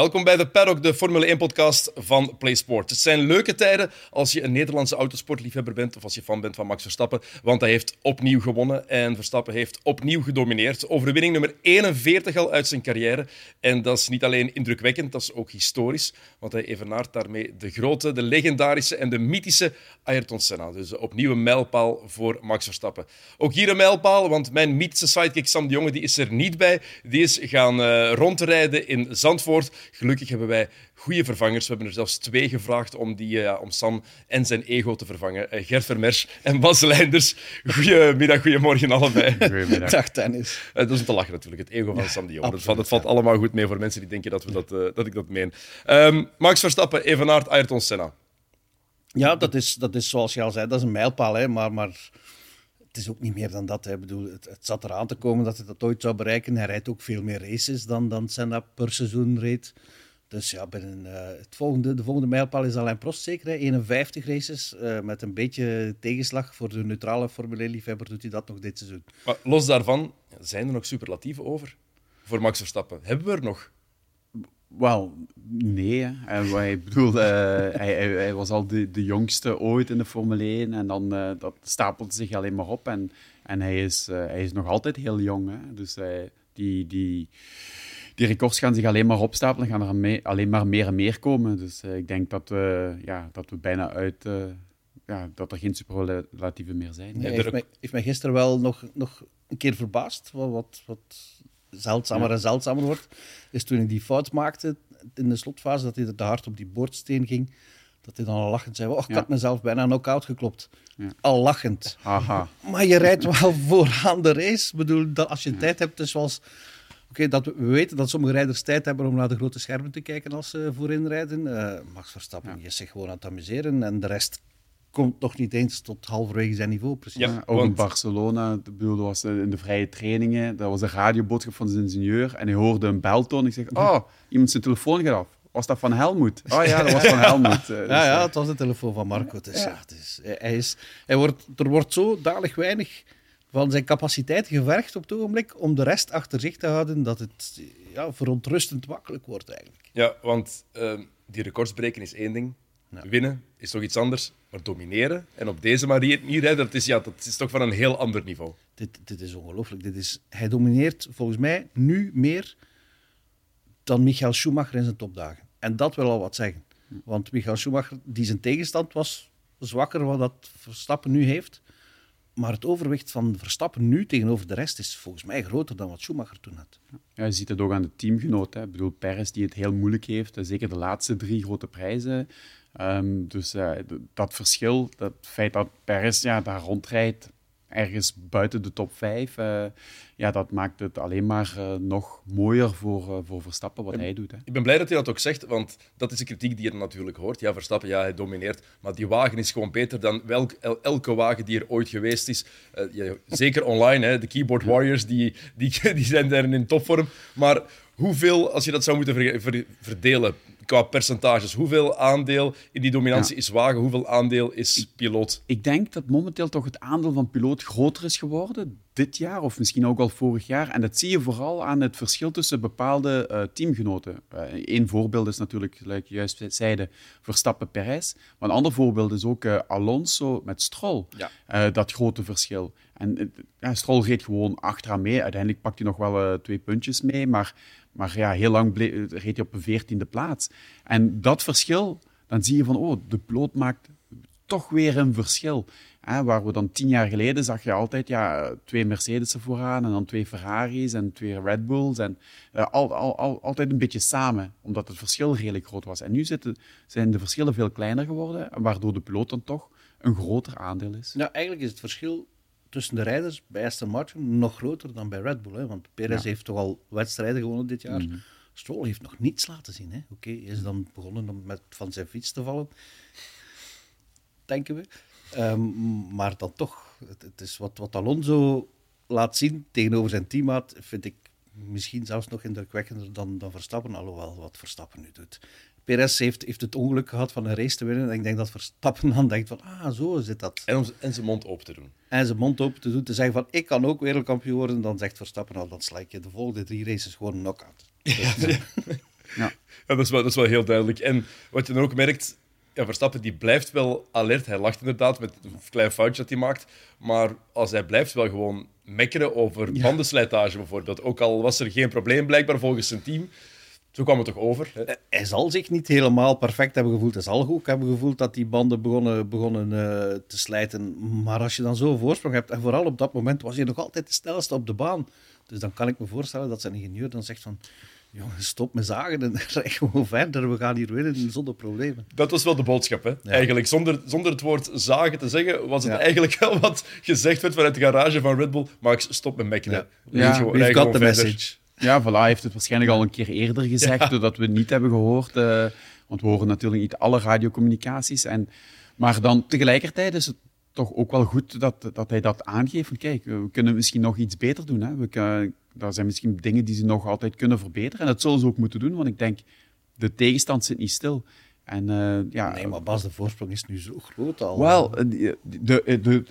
Welkom bij de Paddock, de Formule 1-podcast van PlaySport. Het zijn leuke tijden als je een Nederlandse autosportliefhebber bent of als je fan bent van Max Verstappen, want hij heeft opnieuw gewonnen en Verstappen heeft opnieuw gedomineerd. Overwinning nummer 41 al uit zijn carrière. En dat is niet alleen indrukwekkend, dat is ook historisch, want hij evenaart daarmee de grote, de legendarische en de mythische Ayrton Senna. Dus opnieuw een mijlpaal voor Max Verstappen. Ook hier een mijlpaal, want mijn mythische sidekick Sam de Jonge die is er niet bij. Die is gaan uh, rondrijden in Zandvoort. Gelukkig hebben wij goede vervangers. We hebben er zelfs twee gevraagd om, die, uh, om Sam en zijn ego te vervangen. Uh, Gert Vermers en Bas Leinders. Goedemiddag, goedemorgen allebei. Goedemiddag. Dag, Dennis. Uh, dat is om te lachen natuurlijk, het ego van Sam de Jong. Dat, valt, dat valt allemaal goed mee voor mensen die denken dat, we dat, dat ik dat meen. Um, Max Verstappen, Evenaard, Ayrton Senna. Ja, dat is, dat is zoals je al zei, dat is een mijlpaal. Hè, maar... maar het is ook niet meer dan dat. Hè. Bedoel, het, het, zat eraan te komen dat hij dat ooit zou bereiken. Hij rijdt ook veel meer races dan, dan Senna per seizoen reed. Dus ja, binnen, uh, het volgende, de volgende mijlpaal is Alain Prost zeker. Hè. 51 races. Uh, met een beetje tegenslag voor de neutrale Formule 1-liefhebber doet hij dat nog dit seizoen. Maar los daarvan, zijn er nog superlatieven over voor Max Verstappen? Hebben we er nog? Wel, nee. Hè. Ik bedoel, uh, hij, hij, hij, was al de, de jongste ooit in de Formule 1 en dan uh, dat stapelt zich alleen maar op. En, en hij, is, uh, hij is nog altijd heel jong. Hè. Dus die, die, die records gaan zich alleen maar opstapelen, gaan er mee, alleen maar meer en meer komen. Dus ik denk dat we, ja, dat we bijna uit. ja, dat er geen superlatieven meer zijn. Nee, heeft, mij, heeft mij gisteren wel nog, nog een keer verbaasd. Wat, wat, wat zeldzamer ja. en zeldzamer wordt, is toen hij die fout maakte in de slotfase, dat hij te hard op die boordsteen ging, dat hij dan al lachend zei, oh, ik ja. had mezelf bijna knock-out geklopt. Ja. Al lachend. Aha. Maar je rijdt wel vooraan de race. Ik bedoel, dat als je tijd hebt, dus zoals... Oké, okay, we weten dat sommige rijders tijd hebben om naar de grote schermen te kijken als ze voorin rijden. Uh, Max Verstappen ja. is zich gewoon aan het amuseren en de rest komt nog niet eens tot halverwege zijn niveau. Precies. Ja, ook want... in Barcelona, ik bedoel, dat was in de vrije trainingen, dat was een radioboodschap van zijn ingenieur en hij hoorde een beltoon. Ik zeg, oh, iemand zijn telefoon gaat af. Was dat van Helmoet? Oh ja, dat was van Helmoet. ja, ja, het was de telefoon van Marco. Dus, ja. is, hij is, hij wordt, er wordt zo dalig weinig van zijn capaciteit gevergd op het ogenblik om de rest achter zich te houden, dat het ja, verontrustend makkelijk wordt eigenlijk. Ja, want uh, die records breken is één ding. Ja. Winnen is toch iets anders, maar domineren en op deze manier niet rijden, dat is, ja, dat is toch van een heel ander niveau. Dit, dit is ongelooflijk. Dit is, hij domineert volgens mij nu meer dan Michael Schumacher in zijn topdagen. En dat wil al wat zeggen. Want Michael Schumacher, die zijn tegenstand was zwakker wat dat Verstappen nu heeft. Maar het overwicht van Verstappen nu tegenover de rest is volgens mij groter dan wat Schumacher toen had. Ja, je ziet het ook aan de teamgenoten. Ik bedoel, Perez die het heel moeilijk heeft. Zeker de laatste drie grote prijzen. Um, dus uh, dat verschil, dat feit dat Perez ja, daar rondrijdt, ergens buiten de top 5, uh, ja, dat maakt het alleen maar uh, nog mooier voor, voor Verstappen wat ik, hij doet. Hè. Ik ben blij dat hij dat ook zegt, want dat is de kritiek die je natuurlijk hoort. Ja, Verstappen, ja, hij domineert, maar die wagen is gewoon beter dan welk, el, elke wagen die er ooit geweest is. Ja, zeker online, hè, de keyboard warriors, die, die, die zijn daar in topvorm. Maar hoeveel, als je dat zou moeten ver, ver, verdelen qua percentages. Hoeveel aandeel in die dominantie ja. is wagen? Hoeveel aandeel is piloot? Ik denk dat momenteel toch het aandeel van piloot groter is geworden. Dit jaar, of misschien ook al vorig jaar. En dat zie je vooral aan het verschil tussen bepaalde uh, teamgenoten. Eén uh, voorbeeld is natuurlijk, gelijk je juist zeiden, Verstappen-Perez. Maar een ander voorbeeld is ook uh, Alonso met Stroll. Ja. dat grote verschil. En Stroll reed gewoon achteraan mee. Uiteindelijk pakt hij nog wel twee puntjes mee, maar maar ja, heel lang reed hij op een veertiende plaats. En dat verschil, dan zie je van, oh, de piloot maakt toch weer een verschil. Hè, waar we dan tien jaar geleden zag je altijd ja, twee Mercedes'en vooraan en dan twee Ferraris en twee Red Bulls. En uh, al, al, al, altijd een beetje samen, omdat het verschil redelijk groot was. En nu zitten, zijn de verschillen veel kleiner geworden, waardoor de piloot dan toch een groter aandeel is. Nou, eigenlijk is het verschil tussen de rijders bij Aston Martin nog groter dan bij Red Bull. Hè? Want Perez ja. heeft toch al wedstrijden gewonnen dit jaar. Mm -hmm. Stroll heeft nog niets laten zien. Oké, okay, is dan begonnen om met van zijn fiets te vallen. Denken we. Um, maar dan toch, het, het, is wat, wat Alonso laat zien tegenover zijn teammaat, vind ik misschien zelfs nog indrukwekkender dan, dan Verstappen. Alhoewel wat Verstappen nu doet. Perez heeft, heeft het ongeluk gehad van een race te winnen. En ik denk dat Verstappen dan denkt van, ah, zo zit dat. En, om, en zijn mond open te doen. En zijn mond open te doen, te zeggen van, ik kan ook wereldkampioen worden. Dan zegt Verstappen, nou, dan sla ik je de volgende drie races gewoon een knock-out. Ja, Ja. Ja, dat, is wel, dat is wel heel duidelijk. En wat je dan ook merkt, ja, Verstappen die blijft wel alert. Hij lacht inderdaad met een klein foutje dat hij maakt. Maar als hij blijft wel gewoon mekkeren over bandenslijtage bijvoorbeeld. Ook al was er geen probleem blijkbaar volgens zijn team. Zo kwam het toch over. hè? Hij zal zich niet helemaal perfect hebben gevoeld. Hij zal ook hebben gevoeld dat die banden begonnen, begonnen eh, te slijten. Maar als je dan zo'n voorsprong hebt, en vooral op dat moment was hij nog altijd de snelste op de baan. Dus dan kan ik me voorstellen dat zijn ingenieur dan zegt van... Jongen, stop met zagen en rij gewoon verder. We gaan hier winnen zonder problemen. Dat was wel de boodschap. Hè? Eigenlijk, zonder, zonder het woord zagen te zeggen, was het Ja. eigenlijk wel wat gezegd werd vanuit de garage van Red Bull. Max, stop met mekkeren. Ja. Gewoon- We've got the verder. message. Ja, voilà, hij heeft het waarschijnlijk al een keer eerder gezegd, doordat we het niet hebben gehoord. eh, want we horen natuurlijk niet alle radiocommunicaties. En, maar dan tegelijkertijd is het toch ook wel goed dat, dat hij dat aangeeft. Van, kijk, we kunnen misschien nog iets beter doen. Hè. We kunnen, er zijn misschien dingen die ze nog altijd kunnen verbeteren. En dat zullen ze ook moeten doen, want ik denk, de tegenstand zit niet stil. En eh, ja, Nee, maar Bas, de voorsprong is nu zo groot al. wel, eh, de, de, de-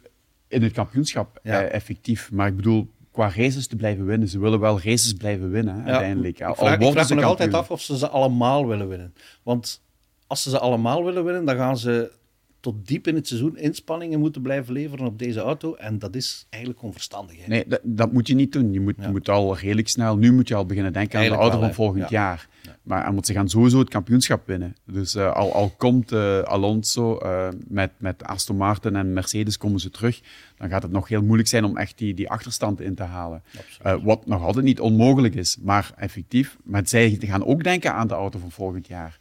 in het kampioenschap Ja. eh, effectief. Maar ik bedoel, qua races te blijven winnen. Ze willen wel races blijven winnen, Ja. uiteindelijk. Al Ik vraag, ik me nog altijd af of ze ze allemaal willen winnen. Want als ze ze allemaal willen winnen, dan gaan ze tot diep in het seizoen inspanningen moeten blijven leveren op deze auto. En dat is eigenlijk onverstandig. Hè? Nee, dat, dat moet je niet doen. Je moet, je moet al redelijk snel, nu moet je al beginnen denken aan de auto wel, van volgend Ja. jaar. Maar want ze gaan sowieso het kampioenschap winnen. Dus eh, al, al komt eh, Alonso eh, met, met Aston Martin en Mercedes komen ze terug, dan gaat het nog heel moeilijk zijn om echt die, die achterstand in te halen. Wat nog altijd niet onmogelijk is, maar effectief. Maar zij gaan ook denken aan de auto van volgend jaar.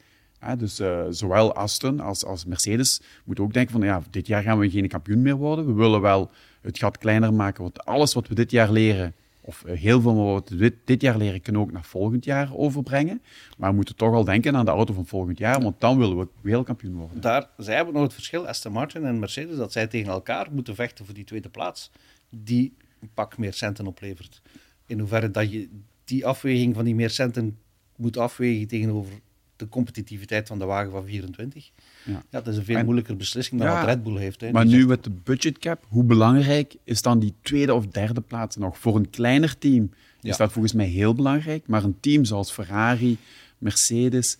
Dus eh, zowel Aston als, als Mercedes moeten ook denken van ja, dit jaar gaan we geen kampioen meer worden. We willen wel het gat kleiner maken, want alles wat we dit jaar leren, of eh, heel veel wat we dit, jaar leren, kunnen we ook naar volgend jaar overbrengen. Maar we moeten toch al denken aan de auto van volgend jaar, want dan willen we wereldkampioen worden. Daar, zij hebben nog het verschil, Aston Martin en Mercedes, dat zij tegen elkaar moeten vechten voor die tweede plaats. Die een pak meer centen oplevert. In hoeverre dat je die afweging van die meer centen moet afwegen tegenover de competitiviteit van de wagen van 24. Ja. Ja, dat is een veel En- moeilijker beslissing dan Ja, wat Red Bull heeft. Hè. Maar Die nu zegt- met de budgetcap, hoe belangrijk is dan die tweede of derde plaats nog? Voor een kleiner team is dat volgens mij heel belangrijk. Maar een team zoals Ferrari, Mercedes,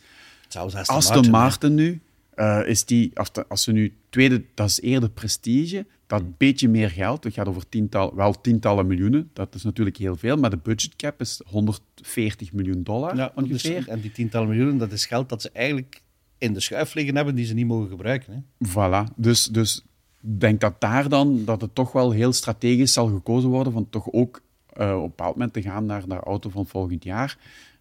Zelfs Aston, Martin, nu, eh, is die, als, de- als ze nu tweede, dat is eerder prestige, dat beetje meer geld, het gaat over tiental, wel tientallen miljoenen, dat is natuurlijk heel veel, maar de budgetcap is 140 miljoen dollar Ja, ongeveer. en die tientallen miljoenen, dat is geld dat ze eigenlijk in de schuif liggen hebben die ze niet mogen gebruiken. Hè. Voilà, dus, dus ik denk dat daar dan, dat het toch wel heel strategisch zal gekozen worden van toch ook eh, op een bepaald moment te gaan naar de auto van volgend jaar.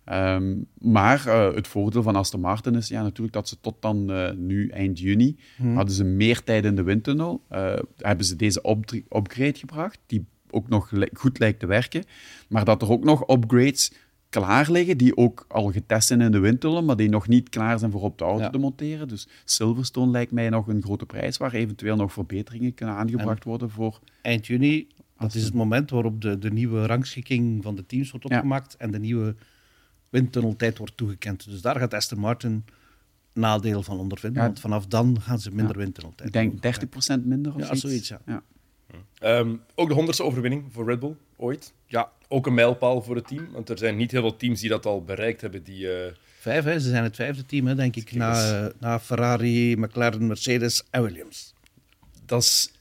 Ehm, maar eh, het voordeel van Aston Martin is ja, natuurlijk dat ze tot dan eh, nu, eind juni, hadden ze meer tijd in de windtunnel. Eh, hebben ze deze upgrade gebracht, die ook nog goed lijkt te werken. Maar dat er ook nog upgrades klaar liggen, die ook al getest zijn in de windtunnel, maar die nog niet klaar zijn voor op de auto Ja. te monteren. Dus Silverstone lijkt mij nog een grote prijs, waar eventueel nog verbeteringen kunnen aangebracht worden voor... Eind juni, dat is het moment waarop de, de nieuwe rangschikking van de teams wordt Ja. opgemaakt en de nieuwe windtunneltijd wordt toegekend. Dus daar gaat Aston Martin nadeel van ondervinden, Ja. want vanaf dan gaan ze minder windtunneltijd Ik denk mogen 30% minder of Ja, zoiets, ja. ja. Ehm, ook de honderdste overwinning voor Red Bull, ooit. Ja, ook een mijlpaal voor het team. Want er zijn niet heel veel teams die dat al bereikt hebben. Die, eh, Vijf, hè? ze zijn het vijfde team, hè, denk ik, na, eh, na Ferrari, McLaren, Mercedes en Williams. dat is Ja.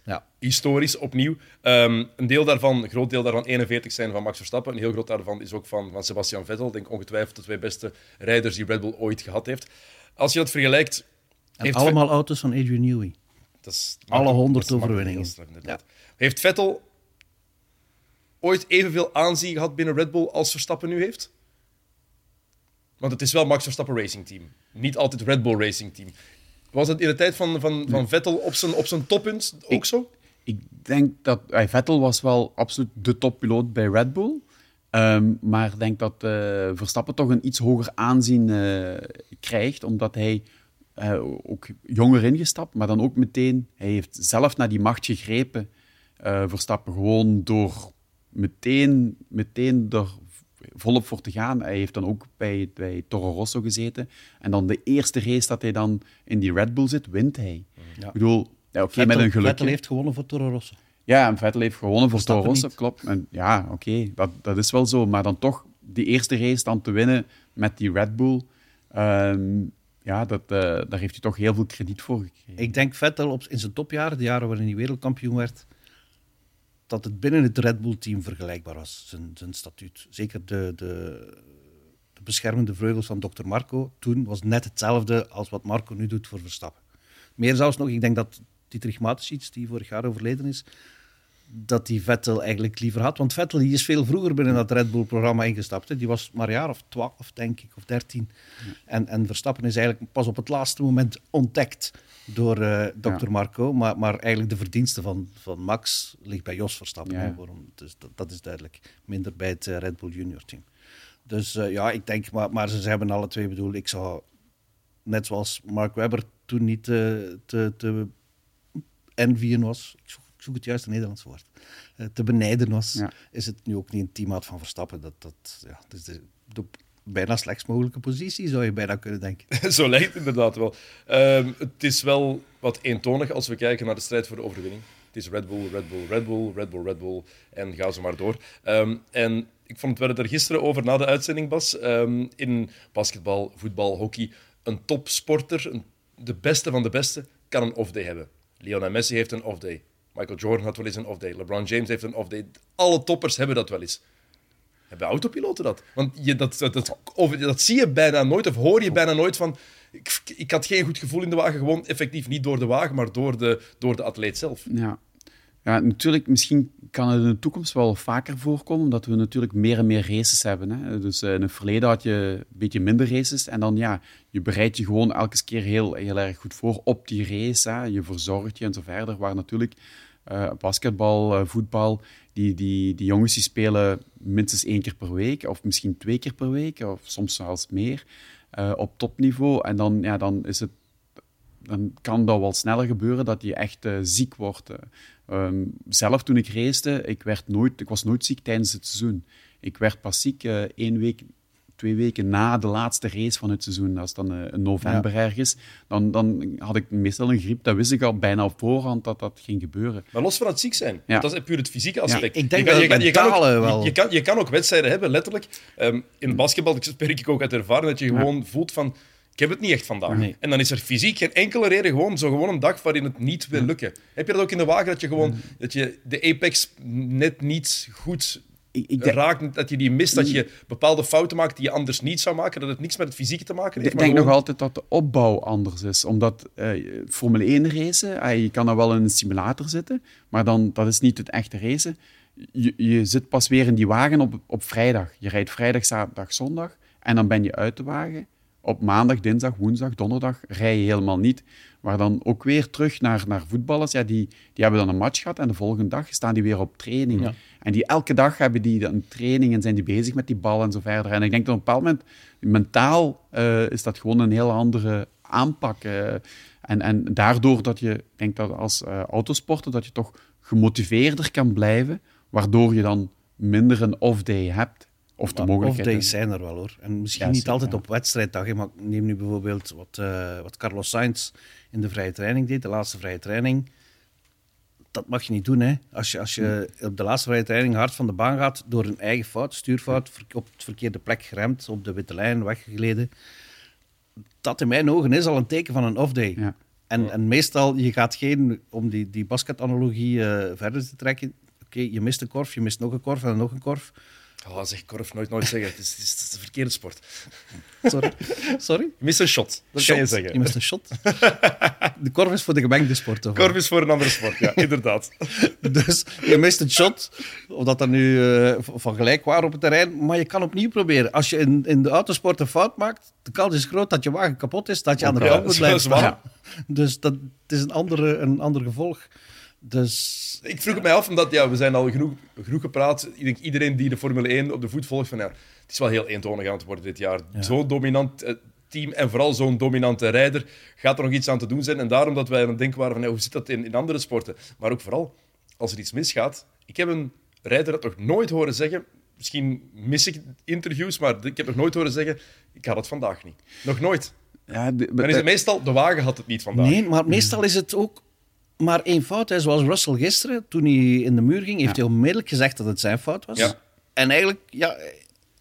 Historisch opnieuw. Ehm, een deel daarvan, een groot deel daarvan, 41 zijn van Max Verstappen. Een heel groot daarvan is ook van, van Sebastian Vettel. Ik denk ongetwijfeld de twee beste rijders die Red Bull ooit gehad heeft. Als je dat vergelijkt... En heeft allemaal auto's van Adrian Newey. Dat is Alle makkelijk- 100 dat is makkelijk overwinningen. straf. Heeft Vettel ooit evenveel aanzien gehad binnen Red Bull als Verstappen nu heeft? Want het is wel Max Verstappen Racing Team. Niet altijd Red Bull Racing Team. Was het in de tijd van, van, van Vettel op zijn, op zijn toppunt ook Ik- zo? Ik denk dat eh, Vettel was wel absoluut de toppiloot bij Red Bull. Ehm, maar ik denk dat eh, Verstappen toch een iets hoger aanzien eh, krijgt, omdat hij ook jonger ingestapt, maar dan ook meteen, hij heeft zelf naar die macht gegrepen, Verstappen, gewoon door meteen, meteen er volop voor te gaan. Hij heeft dan ook bij, bij Toro Rosso gezeten. En dan de eerste race dat hij dan in die Red Bull zit, wint hij. Ja. Ik bedoel, ja, oké, met Vettel, een. Vettel heeft gewonnen voor Toro Rosso. Ja, en Vettel heeft gewonnen voor Toro Rosso, klopt. En ja, oké, dat, dat is wel zo. Maar dan toch die eerste race dan te winnen met die Red Bull, Ehm, ja, dat, eh, daar heeft hij toch heel veel krediet voor gekregen. Ik denk Vettel op, in zijn topjaren, de jaren waarin hij wereldkampioen werd, dat het binnen het Red Bull-team vergelijkbaar was, zijn, zijn statuut. Zeker de, de, de beschermende vleugels van Dr. Marco toen was net hetzelfde als wat Marco nu doet voor Verstappen. Meer zelfs nog, ik denk dat Dietrich Mateschitz, die vorig jaar overleden is, dat die Vettel eigenlijk liever had. Want Vettel die is veel vroeger binnen dat Red Bull-programma ingestapt. Hè. Die was maar een jaar of twaalf, denk ik, of dertien. En, en Verstappen is eigenlijk pas op het laatste moment ontdekt door uh, Dr. Ja. Marco. Maar, maar eigenlijk de verdienste van, van Max ligt bij Jos Verstappen. Ja. Waarom, dus dat, dat, is duidelijk. Minder bij het uh, Red Bull Junior team. Dus uh, ja, ik denk, maar, maar ze hebben alle twee bedoeld. Ik zou, net zoals Mark Webber toen niet te, te, te envyen was. Ik zoek het juiste Nederlandse woord. Uh, te benijden was, ja. is het nu ook niet een teammaat van Verstappen. Dat, dat, ja, dat is de, de bijna slechts mogelijke positie, zou je bijna kunnen denken. Zo lijkt het inderdaad wel. Um, het is wel wat eentonig als we kijken naar de strijd voor de overwinning. Het is Red Bull, Red Bull, Red Bull, Red Bull, Red Bull en ga zo maar door. Um, en ik vond het, we er gisteren over na de uitzending, Bas. Um, in basketbal, voetbal, hockey. Een topsporter, een, de beste van de beste, kan een off-day hebben. Lionel Messi heeft een off-day. Michael Jordan had wel eens een off-day. LeBron James heeft een off-day. Alle toppers hebben dat wel eens. Hebben autopiloten dat? Want je, dat, dat, dat, of, dat zie je bijna nooit, of hoor je bijna nooit van... Ik, ik had geen goed gevoel in de wagen, gewoon effectief niet door de wagen, maar door de, door de atleet zelf. Ja. Ja, natuurlijk, misschien kan het in de toekomst wel vaker voorkomen, omdat we natuurlijk meer en meer races hebben. Hè. Dus uh, in het verleden had je een beetje minder races en dan ja, je bereidt je gewoon elke keer heel, heel erg goed voor op die race. Hè. Je verzorgt je en zo verder, waar natuurlijk uh, basketbal, uh, voetbal, die, die, die jongens die spelen minstens één keer per week, of misschien twee keer per week, of soms zelfs meer, op topniveau. En dan, ja, dan, is het, dan kan dat wel sneller gebeuren dat je echt ziek wordt. Um, zelf toen ik race, ik, werd nooit, ik was nooit ziek tijdens het seizoen. Ik werd pas ziek één week twee weken na de laatste race van het seizoen, als dan in november ja. ergens, dan, dan had ik meestal een griep. Dat wist ik al bijna op voorhand dat dat ging gebeuren. Maar los van het ziek zijn, ja. dat is puur het fysieke aspect. Ja, ik denk je kan, dat je, je, kan ook, wel. Je kan, je kan ook wedstrijden hebben, letterlijk. Um, in basketbal spreek ik ook uit ervaring dat je gewoon voelt van ik heb het niet echt vandaag. Nee. En dan is er fysiek geen enkele reden, gewoon zo gewoon een dag waarin het niet wil lukken. Heb je dat ook in de wagen, dat je gewoon dat je de apex net niet goed ik, ik raakt, dat je die mist, dat je bepaalde fouten maakt die je anders niet zou maken, dat het niks met het fysieke te maken heeft. Ik denk gewoon... nog altijd dat de opbouw anders is, omdat uh, Formule 1 racen, uh, je kan dan wel in een simulator zitten, maar dan, dat is niet het echte racen. Je, je zit pas weer in die wagen op, op vrijdag. Je rijdt vrijdag, zaterdag, zondag en dan ben je uit de wagen. Op maandag, dinsdag, woensdag, donderdag rij je helemaal niet. Maar dan ook weer terug naar, naar voetballers. Ja, die, die hebben dan een match gehad en de volgende dag staan die weer op training. Ja. En die, elke dag hebben die een training en zijn die bezig met die bal en zo verder. En ik denk dat op een bepaald moment, mentaal, uh, is dat gewoon een heel andere aanpak. Uh, en, en daardoor dat je, denk dat als uh, autosporter, dat je toch gemotiveerder kan blijven, waardoor je dan minder een off-day hebt. Of de mogelijkheid. Off-days zijn er wel hoor. En misschien ja, niet altijd ja. op wedstrijddag. Maar neem nu bijvoorbeeld wat, uh, wat Carlos Sainz in de vrije training deed, de laatste vrije training. Dat mag je niet doen. Hè. Als, je, als je op de laatste vrije training hard van de baan gaat door een eigen fout, stuurfout, op het verkeerde plek geremd, op de witte lijn weggeleden. Dat in mijn ogen is al een teken van een off-day. Ja. En, en meestal, je gaat geen, om die, die basketanalogie uh, verder te trekken, oké, okay, je mist een korf, je mist nog een korf en nog een korf Oh, zeg korf nooit, nooit zeggen. Het is, het, is, een verkeerde sport. Sorry. Sorry? Je mist een shot. Dat shot. kan je zeggen. Je mist een shot. De korf is voor de gemengde sport. Of korf is voor een andere sport, ja, inderdaad. dus je mist een shot, of dat dan nu uh, van gelijk waar op het terrein, maar je kan opnieuw proberen. Als je in, in de autosport een fout maakt, de kans is groot dat je wagen kapot is, dat je aan de kant moet blijven staan. Dus dat het is een, andere, een ander gevolg. Dus... Ik vroeg het mij af, omdat ja, we zijn al genoeg, genoeg gepraat. Ik denk iedereen die de Formule 1 op de voet volgt, van ja, het is wel heel eentonig aan het worden dit jaar. Ja. Zo'n dominant eh, team en vooral zo'n dominante rijder gaat er nog iets aan te doen zijn. En daarom dat wij aan het denken waren van ja, hoe zit dat in, in andere sporten? Maar ook vooral, als er iets misgaat. Ik heb een rijder dat nog nooit horen zeggen, misschien mis ik interviews, maar ik heb nog nooit horen zeggen, ik had het vandaag niet. Nog nooit. Ja, de, Dan is het meestal, de wagen had het niet vandaag. Nee, maar meestal is het ook maar één fout. Hè. Zoals Russell gisteren, toen hij in de muur ging, heeft ja. hij onmiddellijk gezegd dat het zijn fout was. Ja. En eigenlijk, ja,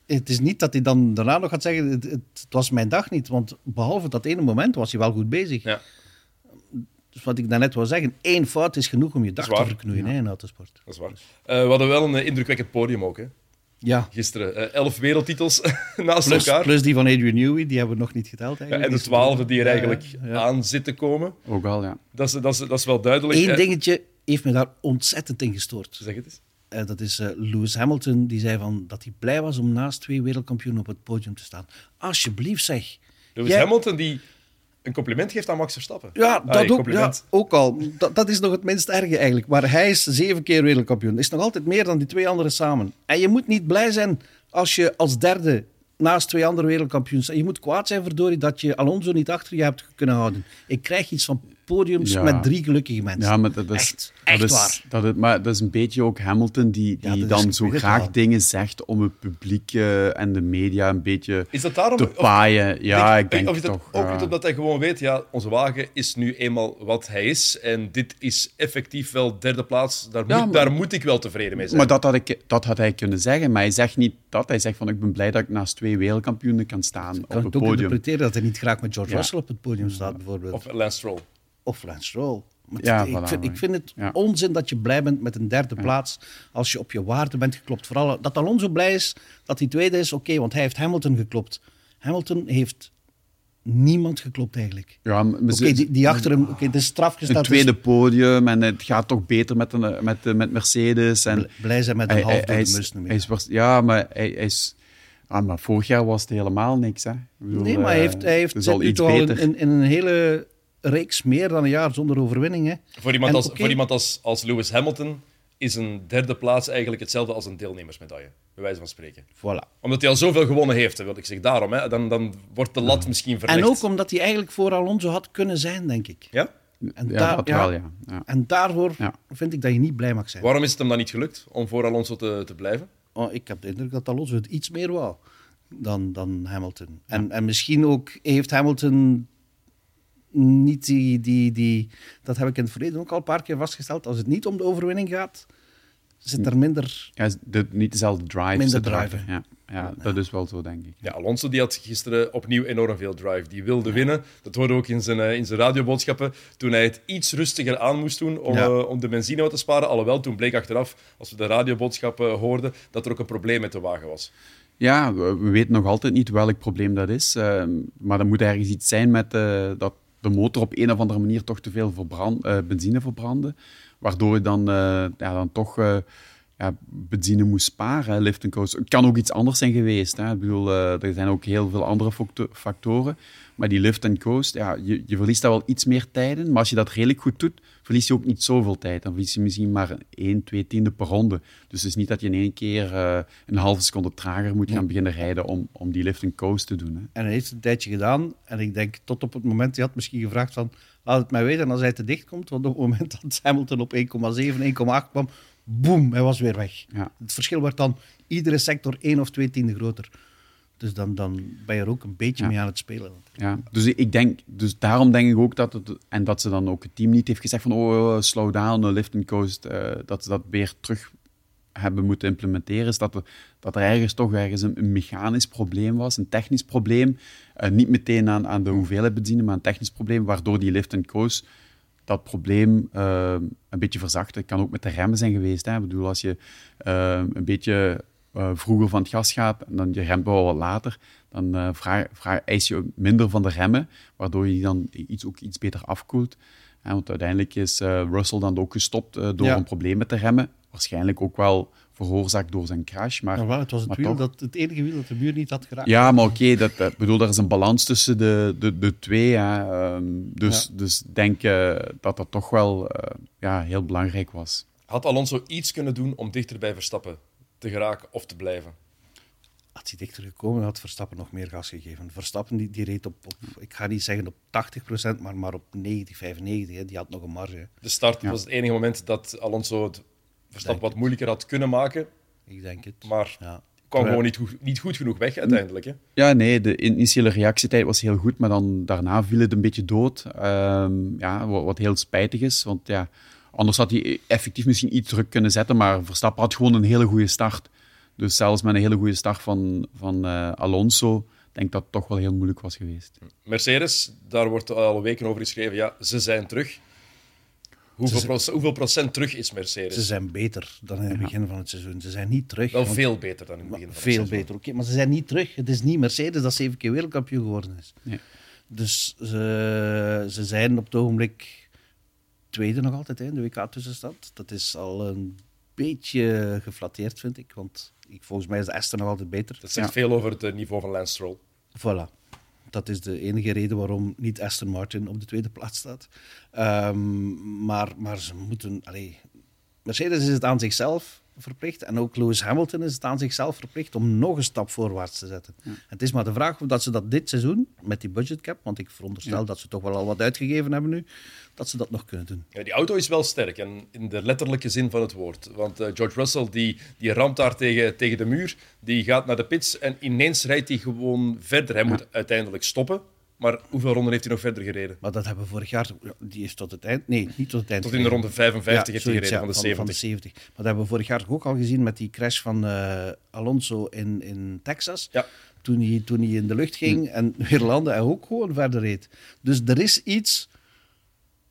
het is niet dat hij dan daarna nog gaat zeggen: het, het, was mijn dag niet. Want behalve dat ene moment was hij wel goed bezig. Ja. Dus wat ik daarnet wil zeggen: één fout is genoeg om je dag te verknoeien hè, in autosport. Dat is waar. Eh, we hadden wel een eh, indrukwekkend podium ook, hè? Ja. Gisteren. Eh, elf wereldtitels naast Plus, elkaar. plus die van Adrian Newey, die hebben we nog niet geteld. Ja, Eigenlijk. en de twaalfde die er eigenlijk ja. aan zitten komen. Ook wel, ja. Dat is, dat is, dat is wel duidelijk. Eén dingetje heeft me daar ontzettend in gestoord. Zeg het eens. Eh, dat is eh, Lewis Hamilton, die zei van, dat hij blij was om naast twee wereldkampioenen op het podium te staan. Alsjeblieft zeg. Lewis Jij- Hamilton die een compliment geeft aan Max Verstappen. Ja, dat ook, ja, compliment. ook al. Dat, dat is nog het minst erge eigenlijk. Maar hij is zeven keer wereldkampioen. Is nog altijd meer dan die twee anderen samen. En je moet niet blij zijn als je als derde naast twee andere wereldkampioens... Je moet kwaad zijn, verdorie, dat je Alonso niet achter je hebt kunnen houden. Ik krijg iets van podiums Ja. met drie gelukkige mensen. Ja, maar dat is, Echt, echt dat is, waar. Dat is, maar dat is een beetje ook Hamilton die, Ja, die dan zo het graag wel. dingen zegt om het publiek eh, en de media een beetje Is dat daarom? te of- paaien. Ja, ik denk of is dat toch. ook ja. niet omdat hij gewoon weet, ja, onze wagen is nu eenmaal wat hij is. En dit is effectief wel derde plaats. Daar, Ja, moet, maar- daar moet ik wel tevreden mee zijn. Maar dat had, ik, dat had hij kunnen zeggen. Maar hij zegt niet dat. Hij zegt van ik ben blij dat ik naast twee wereldkampioenen kan staan kan op het het ook podium. interpreteren dat hij niet graag met George Ja. Russell op het podium staat, bijvoorbeeld. Of Lance Stroll. Of Stroll. Maar Ja, ik, vind, ik vind het ja. onzin dat je blij bent met een derde plaats als je op je waarde bent geklopt. Vooral dat Alonso blij is dat hij tweede is, oké, want hij heeft Hamilton geklopt. Hamilton heeft niemand geklopt eigenlijk. Ja, Oké, die, die achter hem, oké, de straf een tweede is podium en het gaat toch beter met, een, met, de- met Mercedes. En bl- blij zijn met een half hij- hij de is, hij is Ja, maar hij, hij is... Ah, maar vorig jaar was het helemaal niks, hè? Bedoel, Nee, maar hij eh, heeft, hij heeft zit al iets in een hele reeks meer dan een jaar zonder overwinning. Hè. Voor iemand, En als, voor iemand als, als Lewis Hamilton is een derde plaats eigenlijk hetzelfde als een deelnemersmedaille. Bij wijze van spreken. Voilà. Omdat hij al zoveel gewonnen heeft, wil ik zeg. Daarom, hè, dan, dan wordt de lat misschien verlegd. En ook omdat hij eigenlijk voor Alonso had kunnen zijn, denk ik. Ja? En, Ja, daar- ja, wel, ja. ja. en daarvoor Ja. vind ik dat je niet blij mag zijn. Waarom is het hem dan niet gelukt om voor Alonso te, te blijven? Oh, ik heb de indruk dat Alonso het iets meer wou dan, dan Hamilton. En, en misschien ook heeft Hamilton niet die, die, die... Dat heb ik in het verleden ook al een paar keer vastgesteld. Als het niet om de overwinning gaat, zit er minder... Ja, de, niet dezelfde drive. Minder drive, Ja, ja, dat is wel zo, denk ik. Ja, Alonso die had gisteren opnieuw enorm veel drive. Die wilde winnen. Dat hoorde ook in zijn, eh, in zijn radioboodschappen. Toen hij het iets rustiger aan moest doen om, Ja. eh, om de benzine wat te sparen. Alhoewel, toen bleek achteraf, als we de radioboodschappen hoorden, dat er ook een probleem met de wagen was. Ja, we, we weten nog altijd niet welk probleem dat is. eh, maar er moet ergens iets zijn met eh, dat de motor op een of andere manier toch te veel verbrand, eh, benzine verbrandde. Waardoor je dan, eh, ja, dan toch eh, ja, benzine moest sparen, lift and coast. Het kan ook iets anders zijn geweest. Hè. Ik bedoel, eh, er zijn ook heel veel andere facto- factoren. Maar die lift and coast, ja, je, je verliest daar wel iets meer tijd in. Maar als je dat redelijk goed doet, verlies je ook niet zoveel tijd. Dan verlies je misschien maar 1, 2 tiende per ronde. Dus het is niet dat je in één keer eh, een halve seconde trager moet gaan beginnen rijden om, om die lift and coast te doen. Hè. En hij heeft het een tijdje gedaan. En ik denk tot op het moment, hij had misschien gevraagd van... Laat het mij weten als hij te dicht komt. Want op het moment dat Hamilton op 1,7, 1,8 kwam... Boom, hij was weer weg. Ja. Het verschil wordt dan iedere sector één of twee tienden groter. Dus dan, dan ben je er ook een beetje Ja. mee aan het spelen. Ja, dus ik denk, dus daarom denk ik ook dat het, en dat ze dan ook het team niet heeft gezegd van oh, slow down, lift and coast, eh, dat ze dat weer terug hebben moeten implementeren, is dat er, dat er ergens toch ergens een, een mechanisch probleem was, een technisch probleem, Eh, niet meteen aan, aan de hoeveelheid benzine, maar een technisch probleem, waardoor die lift and coast dat probleem eh, een beetje verzachten. Het kan ook met de remmen zijn geweest. Hè. Ik bedoel, als je eh, een beetje eh, vroeger van het gas gaat en dan je remt wel wat later, dan vraag, vraag, eis je minder van de remmen, waardoor je dan iets, ook iets beter afkoelt. Hè, want uiteindelijk is Russell dan ook gestopt door Ja. een probleem met de remmen. Waarschijnlijk ook wel veroorzaakt door zijn crash. Maar, Maar wel, het was het, maar wiel toch. dat, het enige wiel dat de muur niet had geraakt. Ja, maar oké, dat, dat- bedoel, er is een balans tussen de, de, de twee. Hè. Ehm, dus, dus ik denk eh, dat dat toch wel eh, ja, heel belangrijk was. Had Alonso iets kunnen doen om dichter bij Verstappen te geraken of te blijven? Had hij dichter gekomen, had Verstappen nog meer gas gegeven. Verstappen die, die reed op, op, ik ga niet zeggen op 80%, maar, maar op 90, 95. Hè. Die had nog een marge. hè. De start Ja. was het enige moment dat Alonso het Verstappen wat moeilijker had kunnen maken. Ik denk het. Maar ja. kwam Terwijl- gewoon niet goed, niet goed genoeg weg uiteindelijk. Hè? Ja, nee, de initiële reactietijd was heel goed, maar dan daarna viel het een beetje dood. Ehm, ja, wat, wat heel spijtig is, want ja, anders had hij effectief misschien iets druk kunnen zetten, maar Verstappen had gewoon een hele goede start. Dus zelfs met een hele goede start van, van uh, Alonso, denk dat het toch wel heel moeilijk was geweest. Mercedes, daar wordt al weken over geschreven, ja, ze zijn terug. Hoeveel, procent, hoeveel procent terug is Mercedes? Ze zijn beter dan in het begin van het seizoen. Ze zijn niet terug. Wel veel beter dan in het begin van het seizoen. Veel beter, oké. maar ze zijn niet terug. Het is niet Mercedes dat zeven keer wereldkampioen geworden is. Nee. Dus ze, ze zijn op het ogenblik tweede nog altijd in de WK-tussenstand. Dat is al een beetje geflatteerd, vind ik. Want ik, volgens mij is de Aston nog altijd beter. Dat zegt veel over het niveau van Lance Stroll. Voilà dat is de enige reden waarom niet Aston Martin op de tweede plaats staat. Um, maar, maar ze moeten. Mercedes is het aan zichzelf verplicht. En ook Lewis Hamilton is het aan zichzelf verplicht om nog een stap voorwaarts te zetten. Het is maar de vraag of dat ze dat dit seizoen, met die budgetcap, want ik veronderstel dat ze toch wel al wat uitgegeven hebben nu, dat ze dat nog kunnen doen. Ja, die auto is wel sterk, en in de letterlijke zin van het woord. Want uh, George Russell, die, die ramt daar tegen, tegen de muur, die gaat naar de pits en ineens rijdt hij gewoon verder. Hij moet uiteindelijk stoppen. Maar hoeveel ronden heeft hij nog verder gereden? Maar dat hebben we vorig jaar. Die is tot het eind. Nee, niet tot het eind. Tot in de ronde 55 heeft hij gereden van, de 70. van de 70. Maar dat hebben we vorig jaar ook al gezien met die crash van uh, Alonso in, in Texas. Ja. Toen hij, toen hij in de lucht ging hm. en weer landde en ook gewoon verder reed. Dus er is iets.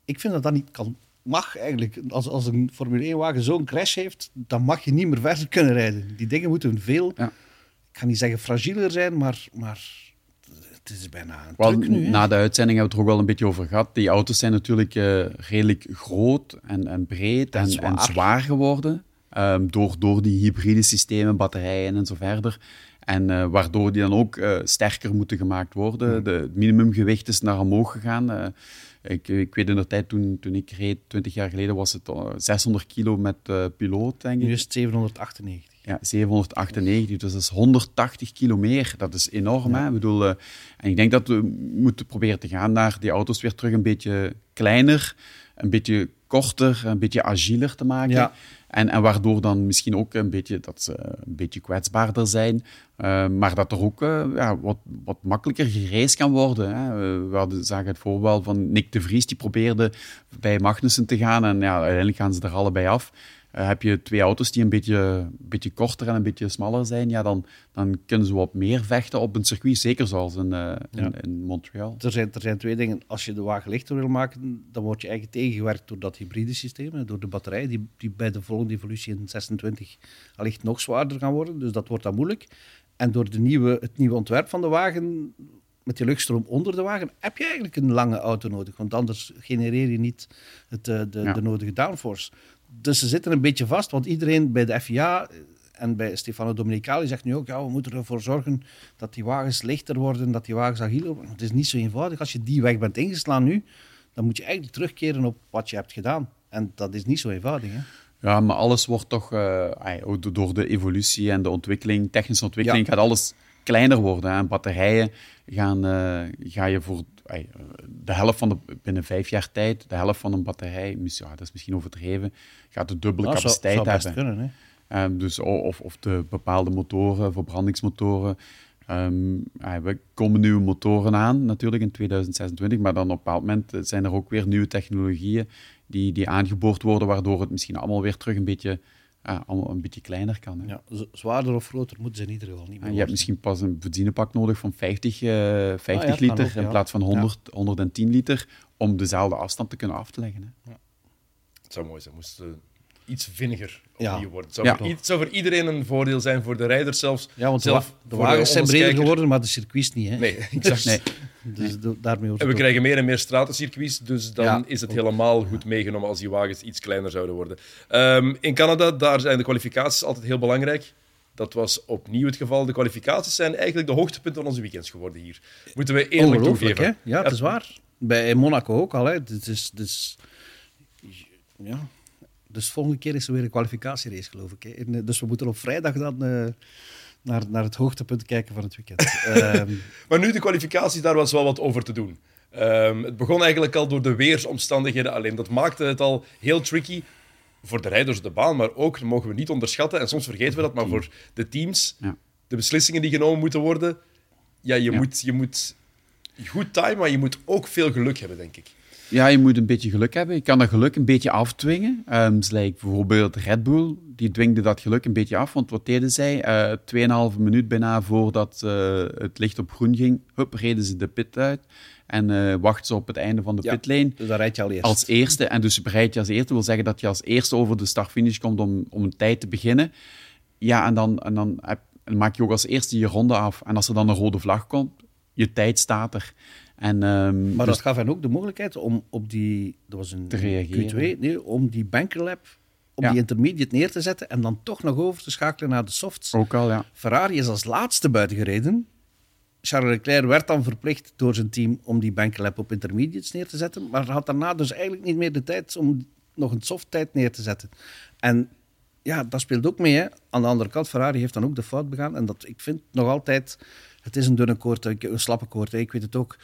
Ik vind dat dat niet kan. Mag eigenlijk. Als, als een Formule 1-wagen zo'n crash heeft, dan mag je niet meer verder kunnen rijden. Die dingen moeten veel. Ja. Ik ga niet zeggen fragieler zijn, maar. maar het is bijna een truc nu. Na de uitzending hebben we het er ook wel een beetje over gehad. Die auto's zijn natuurlijk uh, redelijk groot en, en breed en, en, zwaar. geworden. Um, door, door die hybride systemen, batterijen en zo verder. En uh, waardoor die dan ook uh, sterker moeten gemaakt worden. Hmm. De, het minimumgewicht is naar omhoog gegaan. Ik, ik, weet in de tijd, toen, toen ik reed, 20 jaar geleden, was het 600 kilo met piloot, denk ik. Nu is het 798. Ja, 798, dus dat is 180 kilo meer. Dat is enorm. Hè? Ik bedoel, uh, en ik denk dat we moeten proberen te gaan naar die auto's weer terug een beetje kleiner, een beetje korter, een beetje agieler te maken. Ja. En, en waardoor dan misschien ook een beetje, dat ze een beetje kwetsbaarder zijn, uh, maar dat er ook uh, ja, wat, wat makkelijker gereisd kan worden. Hè. We hadden, zagen het voorbeeld van Nick de Vries, die probeerde bij Magnussen te gaan en ja, uiteindelijk gaan ze er allebei af. Uh, heb je twee auto's die een beetje, een beetje korter en een beetje smaller zijn, ja, dan, dan kunnen ze wat meer vechten op een circuit, zeker zoals in, uh, in, in, Montreal. Er zijn, er zijn twee dingen. Als je de wagen lichter wil maken, dan word je eigenlijk tegengewerkt door dat hybride systeem, door de batterij, die, die bij de volgende evolutie in 26 allicht nog zwaarder gaan worden. Dus dat wordt dan moeilijk. En door de nieuwe, het nieuwe ontwerp van de wagen met die luchtstroom onder de wagen, heb je eigenlijk een lange auto nodig. Want anders genereer je niet het, eh, de, de nodige downforce dus ze zitten een beetje vast, want iedereen bij de FIA en bij Stefano Domenicali zegt nu ook, ja, we moeten ervoor zorgen dat die wagens lichter worden, dat die wagens agieler worden. Het is niet zo eenvoudig. Als je die weg bent ingeslaan nu, dan moet je eigenlijk terugkeren op wat je hebt gedaan. En dat is niet zo eenvoudig. Hè? Ja, maar alles wordt toch, uh, door de evolutie en de ontwikkeling, technische ontwikkeling, gaat alles kleiner worden. Hè. Batterijen gaan, uh, ga je voor de helft van de, binnen vijf jaar tijd, de helft van een batterij, ja, dat is misschien overdreven, gaat de dubbele nou, capaciteit zou, hebben. Kunnen, hè? Um, dus, of, of de bepaalde motoren, verbrandingsmotoren. Um, we komen nieuwe motoren aan, natuurlijk in 2026, maar dan op een bepaald moment zijn er ook weer nieuwe technologieën die, die aangeboord worden, waardoor het misschien allemaal weer terug een beetje ja, allemaal een beetje kleiner kan. Hè. Ja, zwaarder of groter moeten ze in ieder geval niet meer. je hebt misschien pas een benzinepak nodig van 50, uh, 50 ah, liter in plaats van 100, 110 liter om dezelfde afstand te kunnen af te leggen. Hè. Het zou mooi zijn, moest iets vinniger opnieuw worden. Het zou, voor, zou, voor, iedereen een voordeel zijn, voor de rijders zelfs. Ja, want zelf, de, wagens zijn breder geworden, maar de circuits niet. Hè? Nee, exact. nee. Dus daarmee en we krijgen meer en meer stratencircuits, dus dan is het helemaal goed meegenomen als die wagens iets kleiner zouden worden. Um, in Canada, daar zijn de kwalificaties altijd heel belangrijk. Dat was opnieuw het geval. De kwalificaties zijn eigenlijk de hoogtepunten van onze weekends geworden hier. Moeten we eerlijk toegeven. Hè? Ja, het is waar. Bij Monaco ook al. Hè. Het is, is, ja. Dus volgende keer is er weer een kwalificatierace, geloof ik. Hè. Dus we moeten op vrijdag dan... Uh, naar, naar het hoogtepunt kijken van het weekend. um... Maar nu de kwalificaties, daar was wel wat over te doen. Um, het begon eigenlijk al door de weersomstandigheden alleen. Dat maakte het al heel tricky voor de rijders op de baan, maar ook, dat mogen we niet onderschatten, en soms vergeten we dat, maar voor de teams, ja. de beslissingen die genomen moeten worden, ja, je, ja. Moet, je moet goed timen, maar je moet ook veel geluk hebben, denk ik. Ja, je moet een beetje geluk hebben. Je kan dat geluk een beetje afdwingen. Um, like bijvoorbeeld Red Bull, die dwingde dat geluk een beetje af. Want wat deden zij? Uh, 2,5 minuut bijna voordat uh, het licht op groen ging, hup, reden ze de pit uit. En uh, wachten ze op het einde van de Ja, pitlane. dus dan rijd je al eerst. Als eerste. En dus bereid je als eerste wil zeggen dat je als eerste over de start-finish komt om, om een tijd te beginnen. Ja, en dan, en dan, heb- dan maak je ook als eerste je ronde af. En als er dan een rode vlag komt, je tijd staat er. En, ehm, Maar dus- dat gaf hen ook de mogelijkheid om op die, dat was een Te reageren. Q2, nee, om die bankerlap, om Ja. die intermediate neer te zetten en dan toch nog over te schakelen naar de softs. ook al, ja. Ferrari is als laatste buiten gereden. Charles Leclerc werd dan verplicht door zijn team om die bankerlap op intermediates neer te zetten, maar had daarna dus eigenlijk niet meer de tijd om nog een soft tijd neer te zetten. En ja, dat speelt ook mee. Hè. Aan de andere kant, Ferrari heeft dan ook de fout begaan. En dat, ik vind nog altijd, het is een dunne koord, een slappe koord, hè, ik weet het ook.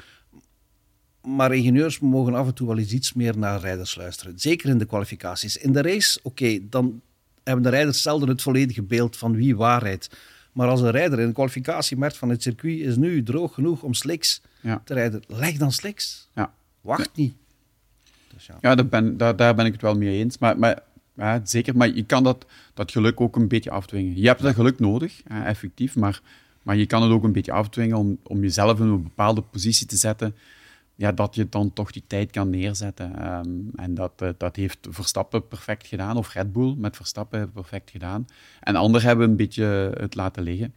Maar ingenieurs mogen af en toe wel eens iets meer naar rijders luisteren. Zeker in de kwalificaties. In de race, oké, dan hebben de rijders zelden het volledige beeld van wie waar rijdt. Maar als een rijder in de kwalificatie merkt van het circuit is nu droog genoeg om slicks Ja. te rijden, leg dan slicks. Ja. Wacht niet. Dus ja. Ja, daar ben, daar, daar ben ik het wel mee eens. Maar, maar ja, zeker, maar je kan dat, dat geluk ook een beetje afdwingen. Je hebt dat geluk nodig, effectief, maar, maar je kan het ook een beetje afdwingen om, om jezelf in een bepaalde positie te zetten, ja, dat je dan toch die tijd kan neerzetten. Ehm, en dat, eh, dat heeft Verstappen perfect gedaan, of Red Bull met Verstappen perfect gedaan. En anderen hebben een beetje het laten liggen.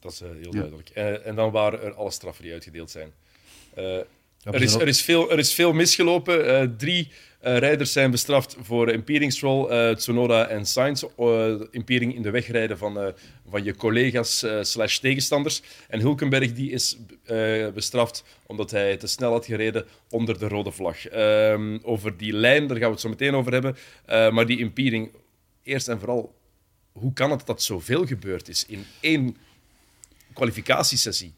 Dat is eh, heel duidelijk. Eh, en dan waren er alle straffen die uitgedeeld zijn. Er, is, er, is veel, er is veel misgelopen. Drie rijders zijn bestraft voor impeding stroll, eh, Tsunoda en Sainz. eh impeding in de weg rijden van, eh, van je collega's eh, slash tegenstanders. En Hulkenberg die is eh, bestraft omdat hij te snel had gereden onder de rode vlag. Ehm, over die lijn, daar gaan we het zo meteen over hebben. Eh, maar die impeding, eerst en vooral, hoe kan het dat zoveel gebeurd is in één kwalificatiesessie?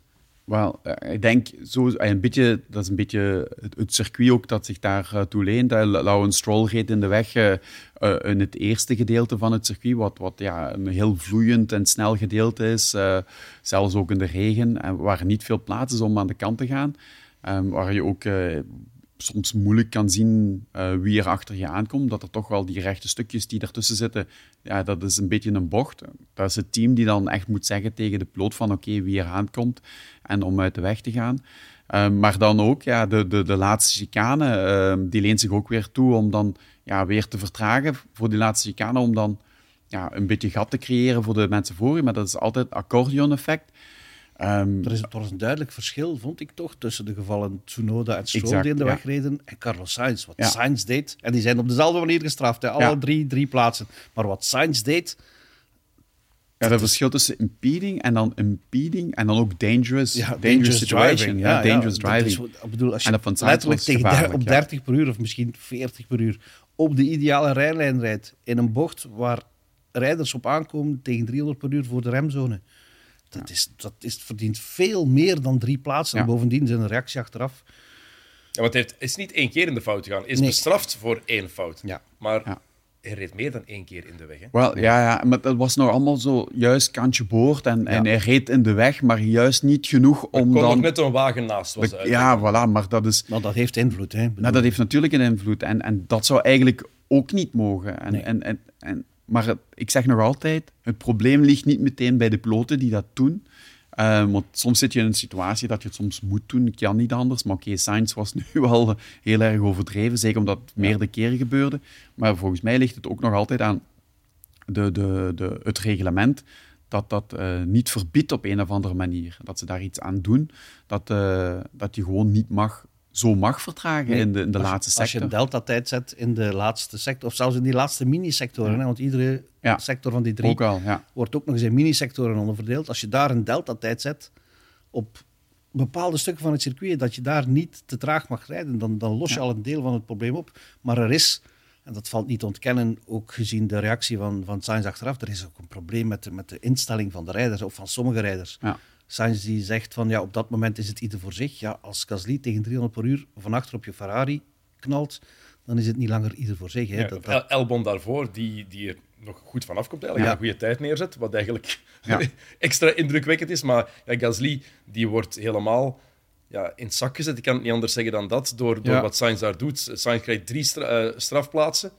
Wel, eh, ik denk, zo, een beetje, dat is een beetje het, circuit ook dat zich daar toe leent. Lawrence Stroll reed in de weg eh, eh, in het eerste gedeelte van het circuit, wat, wat ja, een heel vloeiend en snel gedeelte is. zelfs ook in de regen, en waar niet veel plaats is om aan de kant te gaan. Ehm, waar je ook soms moeilijk kan zien eh, wie er achter je aankomt. Dat er toch wel die rechte stukjes die ertussen zitten, ja, dat is een beetje een bocht. Dat is het team die dan echt moet zeggen tegen de piloot van oké, wie er aankomt en om uit de weg te gaan. Ehm, maar dan ook, ja, de, de, de laatste chicane, ehm, die leent zich ook weer toe om dan ja, weer te vertragen voor die laatste chicane, om dan ja, een beetje gat te creëren voor de mensen voor je. Maar dat is altijd accordeon-effect. Ehm, Er is er was een duidelijk verschil, vond ik toch, tussen de gevallen Tsunoda en Stroll Exact, die in de ja. weg reden en Carlos Sainz. Wat Ja. Sainz deed, en die zijn op dezelfde manier gestraft, hè, alle Ja. drie, drie plaatsen. Maar wat Sainz deed, Ja, dat verschil tussen impeding en dan impeding en dan ook dangerous, dangerous, situation. Ja, dangerous driving. is ik bedoel, als je En dat van Sainz letterlijk tegen op ja. 30 per uur of misschien 40 per uur op de ideale rijlijn rijdt in een bocht waar rijders op aankomen tegen 300 per uur voor de remzone. Dat, is, dat is, verdient veel meer dan drie plaatsen. Ja. En bovendien zijn een reactie achteraf. Ja, want hij heeft- is niet één keer in de fout gegaan. Hij is Nee. bestraft voor één fout. Ja. Maar Ja. hij reed meer dan één keer in de weg. Hè? Wel, ja, ja, maar dat was nog allemaal zo juist kantje boord en, en hij reed in de weg, maar juist niet genoeg om Kon nog dan... net een wagen naast. Was uit. Ja, voilà, maar dat is... Maar dat heeft invloed. Hè. Bedoel, Nou, dat heeft natuurlijk een invloed en, en dat zou eigenlijk ook niet mogen. En, Nee. en, en, en, maar het- ik zeg nog altijd, het probleem ligt niet meteen bij de piloten die dat doen. Eh, want soms zit je in een situatie dat je het soms moet doen. Ik kan niet anders. Maar oké, Sainz was nu wel heel erg overdreven. Zeker omdat het meerdere keren gebeurde. Maar volgens mij ligt het ook nog altijd aan de, de, de, het reglement dat dat eh, niet verbiedt op een of andere manier. Dat ze daar iets aan doen. Dat, eh, dat je gewoon niet mag, zo mag vertragen Nee, in de, in de als, laatste Als je sector. een delta-tijd zet in de laatste sector, of zelfs in die laatste mini-sectoren, hè, want iedere Ja. sector van die drie Ook al, ja. wordt ook nog eens in mini-sectoren onderverdeeld. Als je daar een delta-tijd zet op bepaalde stukken van het circuit, dat je daar niet te traag mag rijden, dan, dan los je al een deel van het probleem op. Maar er is, en dat valt niet te ontkennen, ook gezien de reactie van, van Sainz achteraf, er is ook een probleem met de, met de instelling van de rijders, of van sommige rijders. Ja. Sainz die zegt van ja, op dat moment is het ieder voor zich. Ja, als Gasly tegen 300 per uur van achter op je Ferrari knalt, dan is het niet langer ieder voor zich. Hè. Ja, Dat- El- dat- Elbon daarvoor, die, die er nog goed van afkomt, eigenlijk Ja. een goede tijd neerzet, wat eigenlijk Ja. extra indrukwekkend is. Maar ja, Gasly die wordt helemaal ja, in het zak gezet. Ik kan het niet anders zeggen dan dat, door, door wat Sainz daar doet. Sainz krijgt drie stra- eh, strafplaatsen.